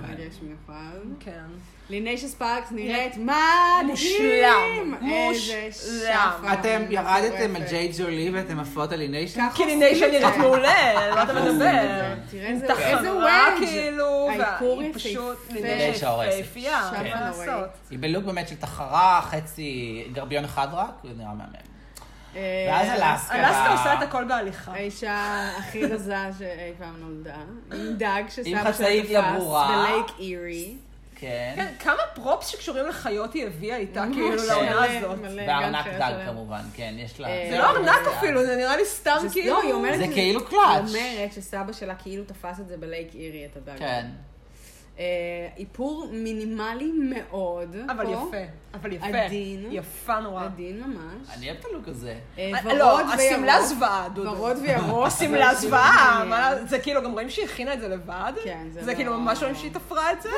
מרגש מיוחד. כן. ליניישה ספארקס נראית מדהים! מושלם. מושלם. אתם ירדתם על. ג'יי ג'ולי ואתם עפות על? ככה כי זה. נראית מעולה, על מה אתה מדבר? תראה איזה וואג'. כאילו, האיפור יפהפה. היא בלוק באמת של תחרה, חצי גרביון אחד רק, זה נראה מהמם. אה, ואז אלסקה. אלסקה עושה את הכל בהליכה. האישה הכי רזה שאי פעם נולדה. עם דג שסבא לא ברורה. בלייק אירי. כן. כן, כמה פרופס שקשורים לחיות היא הביאה איתה, כאילו, לעונה הזאת. וארנק דג. כמובן, כן, יש לה... אה, זה לא ארנק אפילו, זה נראה לי סתם כאילו... לא, היא אומרת... זה כאילו היא קלאץ'. אומרת שסבא שלה כאילו תפס את זה בלייק אירי, את הדג. כן. אה, איפור מינימלי מאוד. אבל פה. יפה, אבל יפה. עדין. יפה נורא. עדין ממש. אני אוהב את הלוק הזה. אה, אה, ורוד לא, וירוק. השמלה זוועה, דודו. ורוד וירוק. *laughs* השמלה אבל זוועה, זה כאילו, גם רואים שהיא הכינה את זה לבד? כן, זה זה לא- כאילו ממש רואים שהיא תפרה את זה?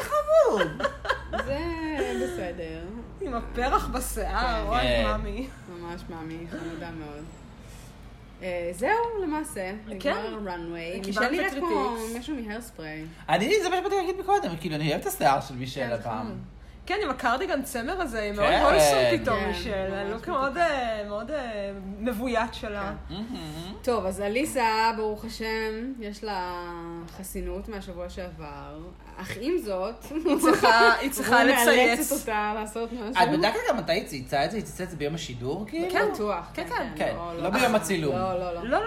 זה בסדר. עם הפרח בשיער, כן. אוי כן. ממי. ממש מאמי, חמודה מאוד. אה, זהו למעשה, נגמר runway. קיבלת מישל נראית כמו. משהו מהרספריי. אני, זה מה שבאתי להגיד מקודם, כאילו, אני אוהב את השיער של מישל כן, הפעם. נכון. כן, עם הקרדיגן צמר הזה, היא מאוד כן. הולסום פתאום, כן, מישל. ממש לוק מאוד, אה, מאוד אה, מבוית שלה. טוב, אז אליסה, ברוך השם, יש לה חסינות מהשבוע שעבר, אך עם זאת, היא צריכה- צריכה הוא לצייץ. מאלצת אותה לעשות משהו. את בדקת גם מתי היא צייצה את זה? היא צייצה את זה ביום השידור, כאילו? כן. בטוח. כן, כן. כן, לא ביום הצילום. לא, לא, לא. לא, לא, לא,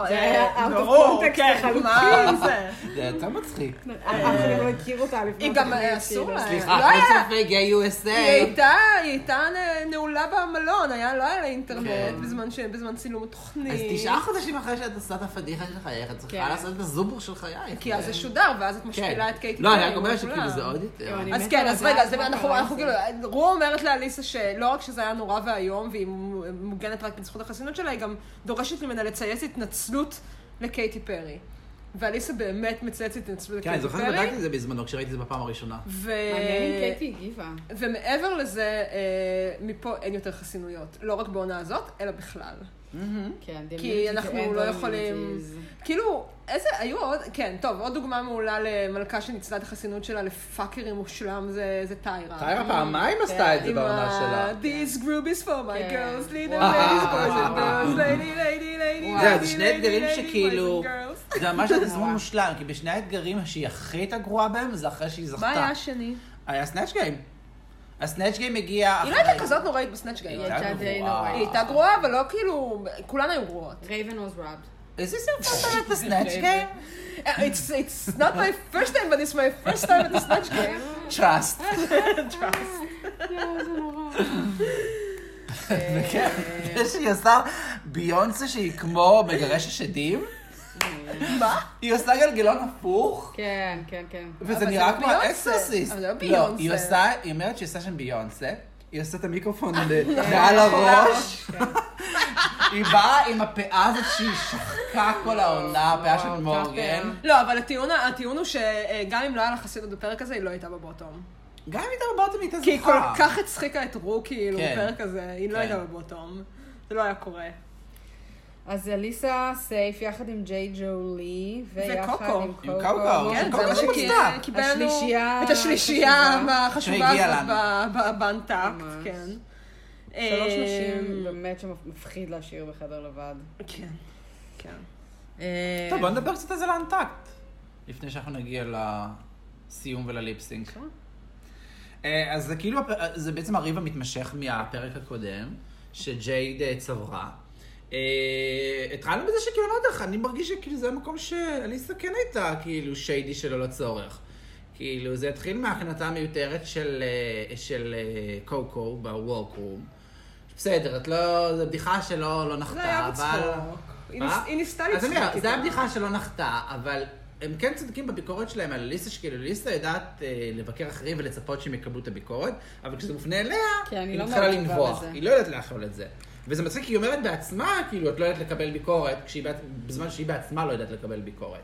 לא. זה אה, היה out of context כן, לחלוטין. זה? יותר מצחיק. אף אחד לא הכיר אותה לפני היא גם, התוכנית, אסור כאילו. לה. סליחה, לא גיי USA. היא הייתה, היא הייתה נ- נעולה במלון, היה, לא היה לה אינטרנט כן. בזמן צילום התוכנית. אז תשעה חודשים אחרי שאת עושה את הפדיחה של חייך, את צריכה כן. לעשות את הזובור של חייך. כי אז זה שודר, ואז את כן. משפילה את קייטי לא, אני פרי רק אומר מול שכאילו. זה עוד יותר. אני אז כן, אז רגע, אנחנו, כאילו, רו אומרת לאליסה שלא רק שזה היה נורא ואיום, והיא מוגנת רק בזכות החסינות שלה, היא גם דורשת ממנה לצייץ התנצלות לקייטי פרי. ואליסה באמת מצייצת התנצלות כן, אני לקייטי זוכר פרי. שבדקתי את זה בזמנו, כשראיתי את זה בפעם הראשונה. ו... קייטי הגיבה. ומעבר לזה, אה, מפה אין יותר חסינויות. לא רק בעונה הזאת, אלא בכלל. כן, כי אנחנו לא יכולים... כאילו, איזה, היו עוד, כן, טוב, עוד דוגמה מעולה למלכה שניצלה את החסינות שלה לפאקרים מושלם, זה, זה טיירה. טיירה פעמיים. עשתה את זה בעונה שלה. This group is for my כן. girls, וואו. ladies, boys and girls, lady, lady, lady, lady, זה שני lady, אתגרים lady, שכאילו-. זה ממש *laughs* התזמון מושלם, כי בשני האתגרים שהיא הכי הייתה גרועה בהם, זה אחרי שהיא זכתה. מה היה השני? היה סנאצ' גיים. הסנאצ' גיים הגיע היא לא הייתה כזאת נוראית בסנאצ' היא גיים. הייתה די. נוראית. היא הייתה גרועה, אבל לא כאילו, כולן היו גרועות. רייבן was robbed. Is this your first time at the snatch game? It's, it's not my first time, but it's my first time at the snatch game. Trust. יואו, זה נורא. וכן, זה *laughs* *laughs* שהיא עושה ביונסה שהיא כמו מגרש השדים, *laughs* מה? היא עושה גלגלון הפוך, כן, כן, כן. וזה נראה לא כמו ביונסה. The Exorcist. אבל זה לא לא, ביונסה. היא עושה, היא אומרת שהיא עושה שם ביונסה, היא עושה את המיקרופון *laughs* מעל הראש, *laughs* היא באה עם הפאה הזאת שהיא שחקה כל העונה, הפאה של מורגן. לא, אבל הטיעון, הוא שגם אם לא היה לה חסינות בפרק הזה, היא לא הייתה ב bottom. גם אם הייתה ב bottom היא הייתה כי היא כל זוכה. כך הצחיקה את רו, כאילו, כן. בפרק הזה, היא לא כן. הייתה ב bottom. זה לא היה קורה. אז אליסה סייף יחד עם ג'יי ג'ו לי, ויחד וקוקו. עם עם קוקו. קוקו, כן, קוקו. שקיבלנו השלישייה את השלישייה החשובה. הזאת ב- ב- באנטקט, ממש. כן. שלוש אה, נשים באמת שמפחיד להשאיר בחדר לבד. כן, כן. טוב, בוא נדבר קצת על זה לאנטקט, לפני שאנחנו נגיע לסיום ולליפסינק. אה, אז זה כאילו, זה בעצם הריב המתמשך מהפרק הקודם, שג'ייד אה, צברה. אה, התחלנו בזה שכאילו, לא יודע איך, אני מרגיש שכאילו זה המקום שאליסה כן הייתה כאילו שיידי שלא לצורך. כאילו, זה התחיל מההכנתה המיותרת של, אה, של אה, קוקו בוורקרום. בסדר, את לא, זו בדיחה שלא לא נחתה, זה היה אבל... בצחוק. היא? ניס- היא ניסתה אז אני לצחוק אומר, היה איתה. בדיחה שלא נחתה, אבל הם כן צודקים בביקורת שלהם על ליסה, שכאילו ליסה יודעת אה, לבקר אחרים ולצפות שהם יקבלו את הביקורת, אבל כשזה מופנה אליה, כן, אני היא לא מתחילה לנבוח. היא לא יודעת לאכול את זה. וזה מצחיק, כי היא אומרת בעצמה, כאילו, את לא יודעת לקבל ביקורת, כשהיא בזמן שהיא בעצמה לא יודעת לקבל ביקורת.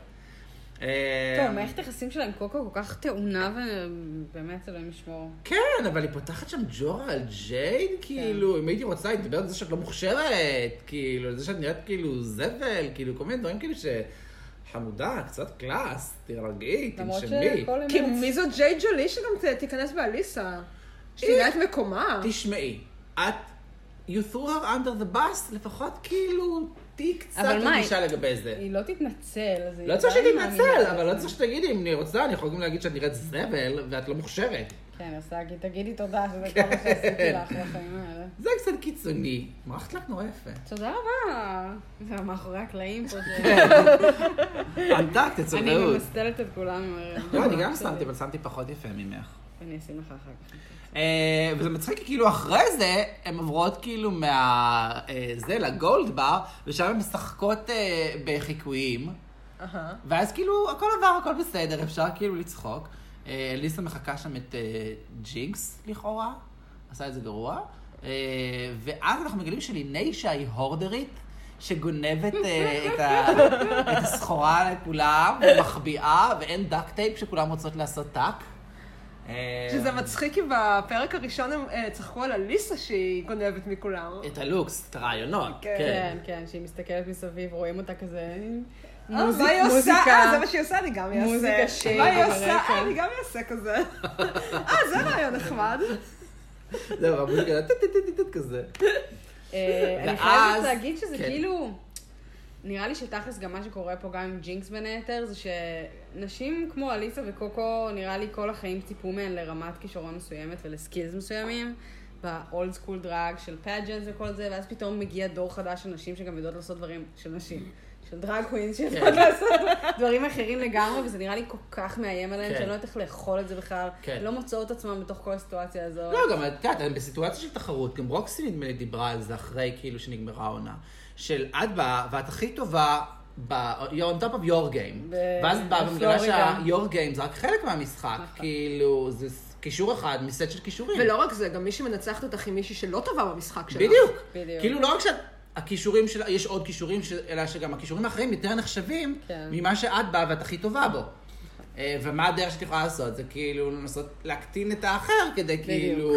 טוב, מערכת היחסים שלה עם קוקו כל כך טעונה ובאמת אלוהים ישמור. כן, אבל היא פותחת שם ג'ורה על ג'ייד, כן. כאילו, אם הייתי רוצה, היא מדברת על זה שאת לא מוכשרת, כאילו, על זה שאת נראית כאילו זבל, כאילו, כל מיני דברים כאילו ש... חמודה, קצת קלאס, תירגעי, תנשמי. כי. מי זו ג'יי ג'ולי שגם תיכנס באליסה? שתדע את מקומה. תשמעי, את, you threw her under the bus, לפחות כאילו, תהיי קצת רגישה לגבי זה. היא לא תתנצל, לא צריך שתתנצל, מאמינה אבל לא. צריך שתגידי, אם אני רוצה, אני יכול גם להגיד שאת נראית זבל, ואת לא מוכשרת. כן, אז תגיד- תגידי תודה שזה כל מה שעשיתי לך בחיים האלה. זה קצת קיצוני. מערכת לך נורא יפה. תודה רבה. זה מאחורי הקלעים פה. ש- אנטקט, אצל אני. ממסטלת את כולם. לא, אני גם שמתי, אבל שמתי פחות יפה ממך. אני אשים לך אחר כך. אה, וזה מצחיק, כאילו אחרי זה, הן עוברות כאילו מה... אה, זה, לגולד בר, ושם הן משחקות אה, בחיקויים. ואז כאילו, הכל עבר, הכל בסדר, אפשר כאילו לצחוק. אה, ליסה מחקה שם את ג'ינקס, לכאורה, עשה את זה גרוע. ואז אנחנו מגלים שליניישה היא hoarder ית, שגונבת את, ה, את הסחורה לכולם, ומחביאה, ואין duct tape שכולם רוצות לעשות tuck. שזה מצחיק כי בפרק הראשון הם אה, צחקו על אליסה שהיא גונבת מכולם. את ה looks, את הרעיונות. כן. כן, כן, שהיא מסתכלת מסביב, רואים אותה כזה... אה, מוזיק- מה היא עושה? מוזיקה. אה, זה מה שהיא עושה, אני גם אעשה. מוזיקה שיר מה היא עושה? אה, אני גם אעשה כזה. *laughs* אה, זה רעיון נחמד. זהו, המוזיקה, טט-טט-טט כזה. אני חייבת להגיד שזה כן. כאילו... נראה לי שתכלס גם מה שקורה פה גם עם ג'ינקס בין היתר, זה שנשים כמו אליסה וקוקו, נראה לי כל החיים ציפו מהן לרמת כישרון מסוימת ול skills מסוימים, ב old school drag של pageants וכל זה, ואז פתאום מגיע דור חדש של נשים שגם יודעות לעשות דברים של נשים. של drag queens כן. לעשות דברים אחרים לגמרי, וזה נראה לי כל כך מאיים עליהן, כן. שאני לא יודעת איך לאכול את זה בכלל. כן. לא מוצאות את עצמן בתוך כל הסיטואציה הזאת. לא, גם את יודעת, בסיטואציה של תחרות, גם רוקסי נדמה לי דיברה על זה אחרי כאילו שנגמרה העונה. של את באה ואת הכי טובה ב- you're on top of your game. ב- ואז את באה ומגלה. שה-your game זה רק חלק מהמשחק. נכון. כאילו, זה קישור אחד מסט של קישורים. ולא רק זה, גם מי שמנצחת אותך עם מישהי שלא טובה במשחק שלך. בדיוק. בדיוק. כאילו לא רק שהכישורים שלה, יש עוד כישורים, ש- אלא שגם הכישורים האחרים יותר נחשבים כן. ממה שאת באה ואת הכי טובה בו. אה, ומה הדרך שאת יכולה לעשות? זה כאילו לנסות להקטין את האחר כדי כאילו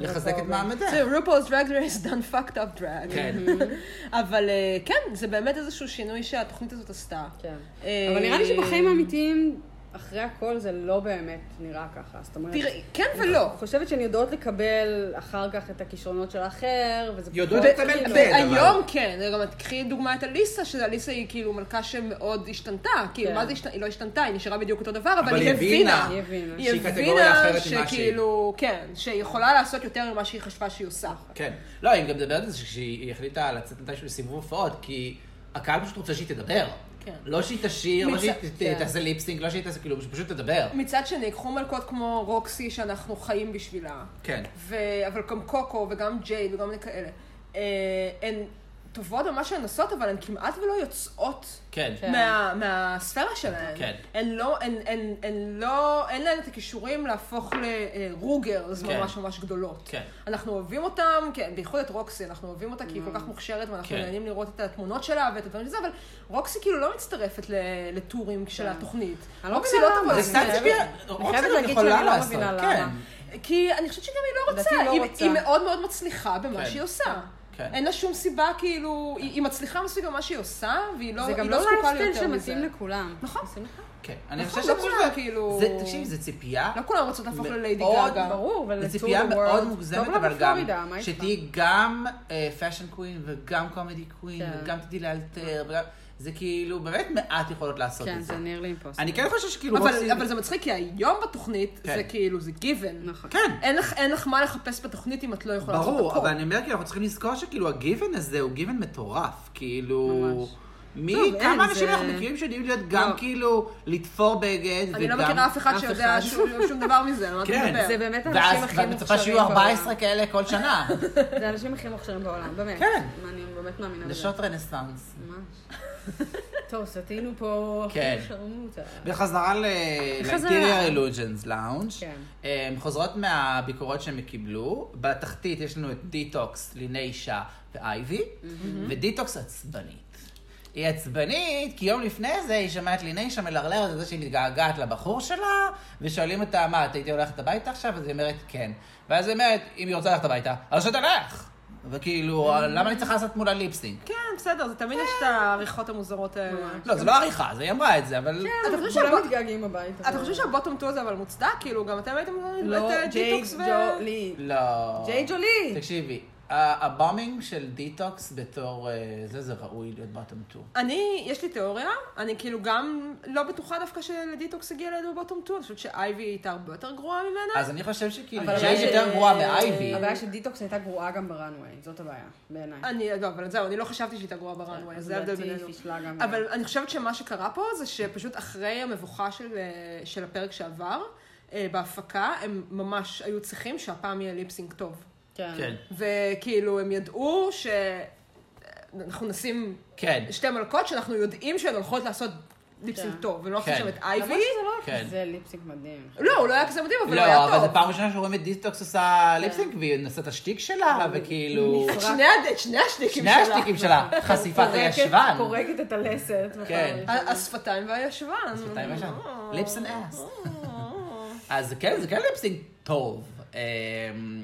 לחזק את. מעמדך. זה RuPaul's Drag Race done fucked up drag. כן. *laughs* אבל אה, כן, זה באמת איזשהו שינוי שהתוכנית הזאת עשתה. כן. אה, אבל נראה לי שבחיים האמיתיים, אחרי הכל זה לא באמת נראה ככה. זאת אומרת... תראי, כן ולא. אני חושבת שהן יודעות לקבל אחר כך את הכישרונות של האחר, וזה יודעות לקבל כאילו- כן, אבל- היום כן, גם תקחי דוגמא את אליסה, שאליסה היא כאילו מלכה שמאוד השתנתה. כאילו, כן. מה זה השתנתה? היא לא השתנתה, היא נשארה בדיוק אותו דבר, אבל היא הבינה. היא הבינה. היא שהיא קטגוריה הבינה אחרת ממה שהיא. שכאילו, כן, שהיא יכולה לעשות יותר ממה שהיא חשבה שהיא עושה. כן. לא, היא גם מדברת על זה שהיא החליטה לצאת מתישהו לסיבוב הופעות, כי הקהל פשוט רוצה שהיא תדבר. כן. לא שהיא תשיר, לא מצ- שהיא ת- כן. תעשה ליפסינג, לא שהיא תעשה, כאילו, שפשוט תדבר. מצד שני, קחו מלכות כמו רוקסי, שאנחנו חיים בשבילה. כן. ו... אבל גם קוקו וגם ג'יי וגם כאלה. אה, הן טובות במה שהן עושות, אבל הן כמעט ולא יוצאות כן. כן. מה, מהספירה שלהן. כן. הן לא, הן, הן, הן לא, אין להן את הכישורים להפוך לרוגרס כן. ממש ממש גדולות. כן. אנחנו אוהבים אותם, כן, בייחוד את רוקסי, אנחנו אוהבים אותה כי היא כל כך מוכשרת ואנחנו כן. נהנים לראות את התמונות שלה ואת הדברים שזה, אבל רוקסי כאילו לא מצטרפת ל- לטורים של התוכנית. אני לא רוקסי מבינה לא למה. תבוא זה אני רוקסי חייבת להגיד יכולה שאני לא לעשות, מבינה כן. למה. כי אני חושבת שגם היא לא רוצה, לא היא. היא מאוד מאוד מצליחה במה כן. שהיא עושה. כן. אין לה שום סיבה, כאילו, היא, היא מצליחה מספיק במה שהיא עושה, והיא לא, זה גם היא לא זקוקה לייפסטייל ליותר מזה. שמתאים לכולם. נכון. כן. אני נכון, חושב לא שזה- כאילו- זה- תקשיבי, זו ציפייה. לא כולם רוצות להפוך לליידי גאגה. ברור, זו ולטור ציפייה מאוד. מוגזמת, אבל גם? שתהיי גם fashion queen וגם comedy queen כן. וגם תדעי לאלתר, וגם- זה כאילו באמת מעט יכולות לעשות כן, את זה. זה ניר לי אימפוסט. אני כן חושב שכאילו אבל, רוקסי... אבל זה מצחיק, כי היום בתוכנית כן. זה כאילו, זה גיוון. נכון. כן. אין לך, אין לך מה לחפש בתוכנית אם את לא יכולה לעשות ברור, הכל. אבל אני אומר, כאילו, אנחנו צריכים לזכור שכאילו הגיוון הזה הוא גיוון מטורף. כאילו... ממש. מי, טוב, כמה אין, אנשים זה- אנחנו מכירים שיודעים להיות גם לא. כאילו לתפור בגד, אני לא וגם- מכירה אף אחד אף שיודע אחד. שום שום דבר מזה, על מה אתה כן. מדבר. זה באמת האנשים ואז הכי ואת מצפה שיהיו מוכשרים 14 כאלה כל שנה. *laughs* זה האנשים הכי מוכשרים בעולם, באמת. כן. אני באמת מאמינה בזה. נשות רנסאנס. ממש. *laughs* טוב, סטינו פה. כן. שרמוטה. בחזרה. ל-Interior Illusions Lounge. כן. הן חוזרות מהביקורות שהם קיבלו. בתחתית יש לנו את דיטוקס, ליניישה ואייבי, ודיטוקס עצבנית. היא עצבנית, כי יום לפני זה היא שמעה את ליניישה מלרלרת על זה שהיא מתגעגעת לבחור שלה, ושואלים אותה, מה, את הייתי הולכת הביתה עכשיו? אז היא אומרת, כן. ואז היא אומרת, אם היא רוצה ללכת הביתה, אז שתלך. וכאילו, למה אני צריכה לעשות מולה lip sync? כן, בסדר, זה תמיד יש את העריכות המוזרות האלה. לא, זה לא עריכה, זה היא אמרה את זה, אבל... אתה חושב כולם מתגעגעים הביתה. אתה חושב שה bottom two הזה אבל מוצדק? כאילו, גם אתם הייתם לא, את ג'יי. ג'ולי. לא. ג'יי ג'ולי. תקשיבי, ה- ה booming של דיטוקס בתור אה, זה, זה ראוי להיות bottom 2. אני, יש לי תיאוריה, אני כאילו גם לא בטוחה דווקא שלדיטוקס הגיע לידי bottom 2, אני חושבת שאייבי הייתה הרבה יותר גרועה ממנה. אז אני חושב שכאילו, אבל ג'יי יותר גרועה מאייבי. הבעיה שדיטוקס הייתה גרועה גם ב runway, זאת הבעיה, בעיניי. אני, לא, אבל זהו, אני לא חשבתי שהיא הייתה גרועה ב runway, זה ההבדל לדעתי בינינו. אבל אני חושבת שמה שקרה פה זה שפשוט אחרי המבוכה של, אה, של הפרק שעבר, אה, בהפקה, הם ממש היו צריכים שהפעם יהיה lip sync טוב. כן. כן, וכאילו, הם ידעו שאנחנו נשים כן, שתי מלכות שאנחנו יודעים שהן הולכות לעשות lip sync כן. טוב, ולא כן. עכשיו את למרות אייבי. שזה לא כן. היה כזה lip sync מדהים. לא, הוא לא היה כזה מדהים, אבל הוא היה לא, אבל טוב. זו פעם ראשונה שרואים את דיטוקס עושה lip sync, והיא נושאת את השטיק שלה, וכאילו... את שני הד- את שני השטיקים שני שלה. השטיקים שלה, *laughs* חשיפת הישבן. פורקת את הלסת. כן. השפתיים והישבן. השפתיים והישבן. Lips and ass. אז כן, זה כן lip sync טוב. אה,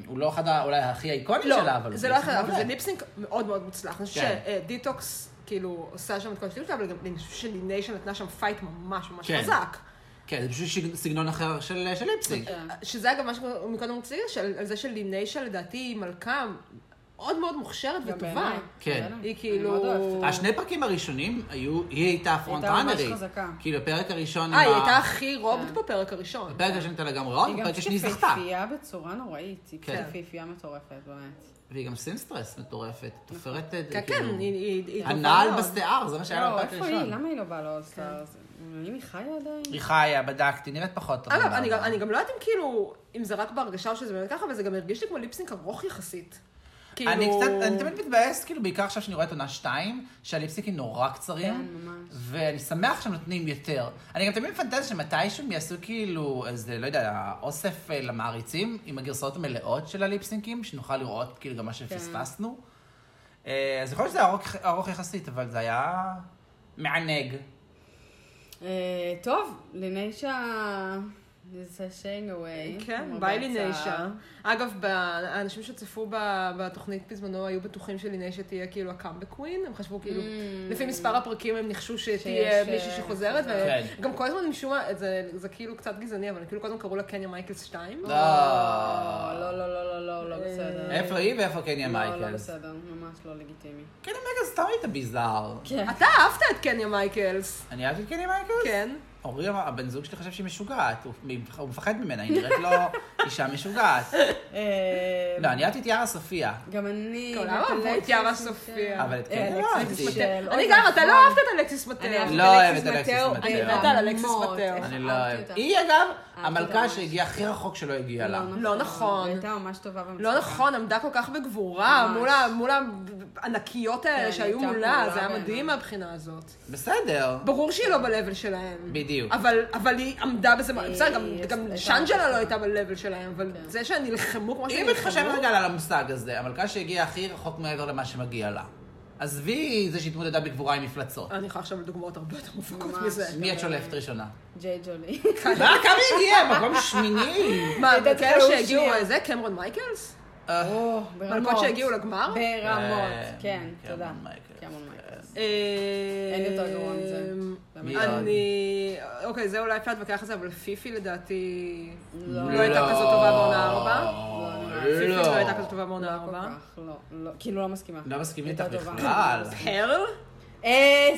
הוא לא אחד, אולי הכי איקוני שלה, אבל לא, זה לא אחד, אבל זה. lip sync מאוד מאוד מוצלח. אני חושבת כן. שדיטוקס, כאילו, עושה שם את כל השטות שלה, אבל גם אני חושבת שליניישה נתנה שם fight ממש ממש כן. חזק. כן, זה פשוט סגנון אחר של של ליפסינק. כן. שזה אגב מה שמקודם רציתי על זה שליניישן לדעתי היא מלכה מאוד מאוד מוכשרת גם וטובה. כן. בסדר. היא כאילו-. השני פרקים הראשונים היו, היא הייתה פרונט הייתה ממש. חזקה. כאילו, הפרק הראשון... אה, היא הייתה הכי רובד כן. בפרק הראשון. הפרק הראשון הייתה לגמרי רוב, היא גם הפרק השני זכתה. יפהפייה בצורה נוראית. היא כן. פשוט יפהפייה מטורפת, באמת. והיא גם סינסטרס מטורפת. תופרת, אה, כן, כן, כאילו... היא- היא היא הנעל. בשיער, זה מה שהיה לה לא, בפרק איפה היא? הראשון. למה היא לא באה לאולסטארס? האם היא חיה עדיין? היא חיה, בדקתי, נראית פחות טוב. אגב, אני גם- אני גם לא יודעת אם כאילו, אם זה רק בהרגשה או שזה באמת ככה, אבל זה גם הרגיש לי כמו ליפסינק ארוך יחסית. כאילו... אני קצת, אני תמיד מתבאס, כאילו, בעיקר עכשיו שאני רואה את עונה 2, שהליפסטיקים נורא קצרים. כן, ממש. ואני שמח שהם נותנים יותר. אני גם תמיד מפנטז שמתישהו הם יעשו כאילו איזה, לא יודע, אוסף אה, למעריצים עם הגרסאות המלאות של הליפסינקים, שנוכל לראות כאילו גם מה שפספסנו. אה, אז יכול להיות שזה ארוך, ארוך יחסית, אבל זה היה מענג. אה, טוב, ליניישה... is a shame away. כן, למרבה ביי הצער. ליניישה. אגב, ב- האנשים שצפו ב- בתוכנית בזמנו היו בטוחים שליניישה תהיה כאילו הקאמבק קווין, הם חשבו כאילו, לפי מספר הפרקים הם ניחשו שתהיה מישהי אה, שחוזרת, כן. וגם כל הזמן משום מה, זה- זה כאילו קצת גזעני, אבל כאילו כל הזמן קראו לה קניה מייקלס 2. לא. לא, לא, לא, לא, לא, לא בסדר. איפה היא ואיפה קניה לא, לא מייקלס? בסדר, ממש לא לגיטימי. קניה מייקלס סתם הייתה bizarre. כן. אתה אהבת את קניה מייקלס. אני אהבתי את קניה מייקלס? כן. אורי, אמר- הבן זוג שלי חושב שהיא משוגעת, הוא מפחד ממנה, היא נראית לו *laughs* אישה משוגעת. אה, לא, אני אהבתי את יארה סופיה. גם אני... אהבו את יארה. סופיה. אבל את אה, קניה לא אלכסיס אהבתי. אני גם, אתה לא. אהבת את אלכסיס אני מטאו. אהבתי לא את אוהב את אלכסיס מטאו מטאו. ברמות. מתה על אלכסיס מטאו. אני לא אהבתי אוהב. אותה. היא אגב, המלכה שהגיעה הכי רחוק שלא הגיעה לה. לא נכון. היא הייתה ממש טובה במצוקה. לא נכון, עמדה כל כך בגבורה ממש. מול ה- מול הענקיות האלה כן, שהיו מולה, זה היה. מדהים מהבחינה הזאת. בסדר. ברור שהיא לא ב-level שלהם. בדיוק. אבל, אבל היא עמדה בזה, היא- בסדר, גם, היא שאנג'לה לא הייתה ב-level שלהם, אבל כן. זה שהם נלחמו כמו שהם אם מתחשב נלחמו, רגע על המושג הזה, המלכה שהגיעה הכי רחוק מעבר למה שמגיע לה. עזבי זה שהתמודדה בגבורה עם מפלצות. אני יכולה עכשיו על דוגמאות הרבה יותר מופקות. מזה. מי את שולפת ראשונה? ג'יי ג'ולי. מה, כמה היא הגיעה? מקום שמיני. מה, כאלה תחרות שהגיעו, שנייה. זה, קמרון מייקלס? אה. מלכות שהגיעו לגמר? ברמות, אה, כן, תודה. מייקלס. אה, אין יותר גרוע מזה. אני... אוקיי, זה אולי אפשר להתווכח על זה, אבל פיפי לדעתי... לא. לא הייתה כזאת טובה בעונה ארבע. לא, פיפי לא. לא הייתה כזאת טובה בעונה לא ארבע. כך, לא, לא, כאילו לא מסכימה. לא מסכים הייתה איתך. בכלל. פרל?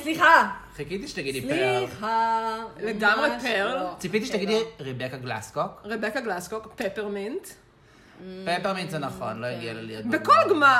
סליחה. חיכיתי שתגידי פרל. סליחה. לגמרי פרל. לא. ציפיתי שתגידי רבקה גלסקוק. רבקה גלסקוק, פפרמינט. פפרמינט זה נכון, לא הגיע לה להיות בכל גמר,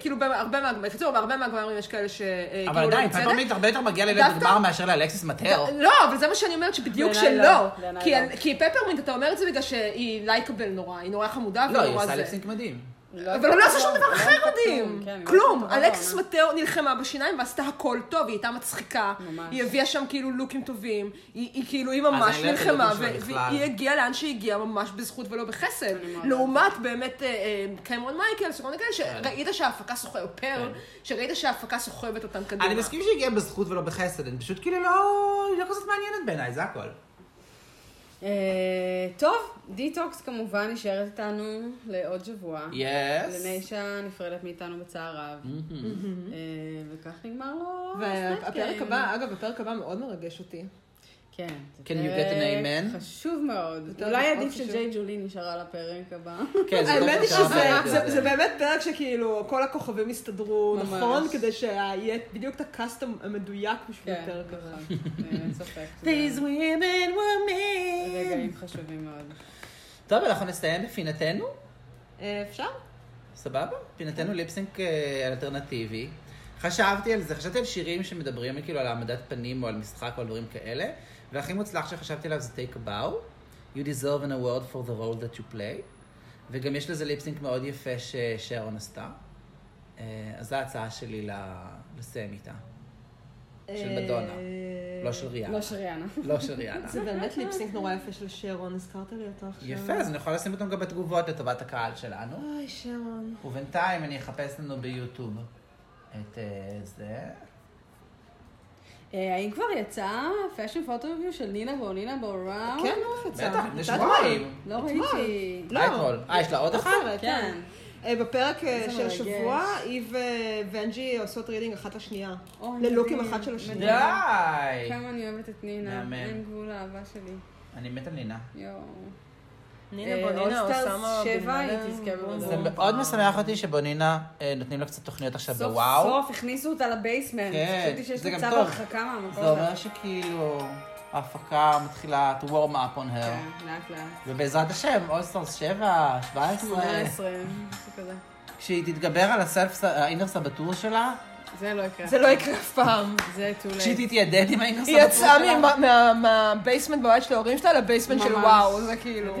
כאילו- בהרבה מהגמרים, בקיצור, בהרבה מהגמרים יש כאלה שהגיעו אבל לא עדיין. פפרמינט הרבה יותר מגיע ללב דווקא- גמר מאשר לאלכסיס מטאו. לא, אבל זה מה שאני אומרת, שבדיוק שלא. לא, כי- לא. כי פפרמינט, אתה אומר את זה בגלל שהיא likeable נורא, היא נורא חמודה לא, היא עושה. lip sync מדהים. אבל הוא לא עשה שום דבר לא אחר מדהים. כלום, כן, היא לא כלום. דבר אלכסיס. מטאו נלחמה בשיניים ועשתה הכל טוב, היא הייתה מצחיקה. היא הביאה שם כאילו לוקים טובים. היא כאילו, היא ממש לא נלחמה. והיא הגיעה לאן שהיא הגיעה ממש בזכות ולא בחסד. לעומת באמת אה, אה, קמרון מייקלס, וכל מיני כאלה, שראית שההפקה סוחבת, או פרל, שראית שההפקה סוחבת אותן קדימה. אני מסכים שהיא הגיעה בזכות ולא בחסד, אני פשוט כאילו לא... היא לא כזאת מעניינת בעיניי, זה הכל. אה, טוב, דיטוקס כמובן נשארת איתנו לעוד שבוע. יס. לניישה נפרדת מאיתנו בצער רב. אה, וכך נגמר לו... והפרק. הבא, אגב, הפרק הבא מאוד מרגש אותי. כן. Can you get an amen? חשוב מאוד. אולי עדיף. שג'יי ג'ולי נשארה לפרק הבא. כן, זה האמת היא טוב שאתה שזה באמת פרק שכאילו כל הכוכבים יסתדרו, ממש. נכון? כדי שיהיה בדיוק את הקאסט המדויק בשביל כן, הפרק הזה. נכון. אין ספק. זה These women were made. רגעים חשובים מאוד. טוב, אנחנו נסיים בפינתנו. אה, אפשר? סבבה? פינתנו ליפסינק אה, אלטרנטיבי. חשבתי על זה, חשבתי על שירים שמדברים כאילו על העמדת פנים או על משחק או על דברים כאלה, והכי מוצלח שחשבתי עליו זה Take a Bow, You deserve an award for the role that you play, וגם יש לזה ליפסינק מאוד יפה ששרון עשתה. אה, אז זו ההצעה שלי לסיים איתה. של מדונה, אה, לא של ריאנה. לא שריאנה. *laughs* לא של ריאנה. זה באמת lip sync נורא יפה של שרון, הזכרת לי אותו עכשיו. יפה, אז אני יכול לשים אותם גם בתגובות לטובת הקהל שלנו. אוי, שרון. ובינתיים אני אחפש לנו ביוטיוב את אה, זה. אה, האם כבר יצא Fashion Photo RuView של נינה בונינה בוראון? כן, בטח יצא. בטח, לפני שבועיים. לא. ראיתי. לא. אה, יש לה עוד אחד? סרט, כן. אה, בפרק של. השבוע, היא וונג'י עושות רידינג אחת לשנייה. ללוקים אחד של השנייה. די! כמה אני אוהבת את נינה, מהמם. אין גבול לאהבה שלי. אני מת על נינה. יואו. נינה אה, בונינה, שבע, היא לאדן, תזכה בום, בזה. זה מאוד. משמח אותי שבונינה אה, נותנים לה קצת תוכניות עכשיו סוף בוואו. סוף הכניסו אותה לבייסמנט. כן, חשבתי שיש זה לה גם צו טוב. הרחקה מהמקום. זה אומר שכאילו ההפקה מתחילה to warm up on her. כן, לאט לאט. ובעזרת השם, אולסטרס 7, 17, 18, משהו כזה. כשהיא תתגבר על ה self, ה inner saboteur שלה, זה לא יקרה. זה לא יקרה אף פעם. זה too late. כשהיא תתיידד עם ה inner היא יצאה מה basement בבית של ההורים שלה ל basement של. וואו, זה כאילו...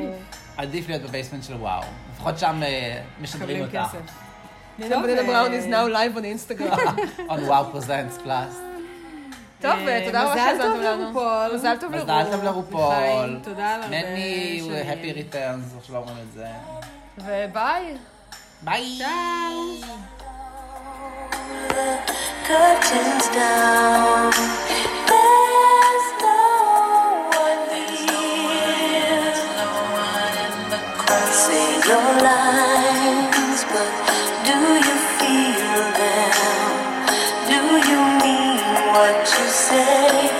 עדיף להיות ב basement של וואו. לפחות שם אה, משדרים מקבלים אותך. כסף. נינה טוב, בונינה אה, בראון is now live on Instagram. *laughs* on WOW Presents Plus. טוב, אה, תודה רבה שהזנתם לנו. לרופול. מזל טוב מזל טוב לרופול. לרופול. תודה על הרבה many שנים. happy returns, איך שלא אומרים את זה. וביי. ביי. Curtains down. There's no one here. But do you feel them? Do you mean what you say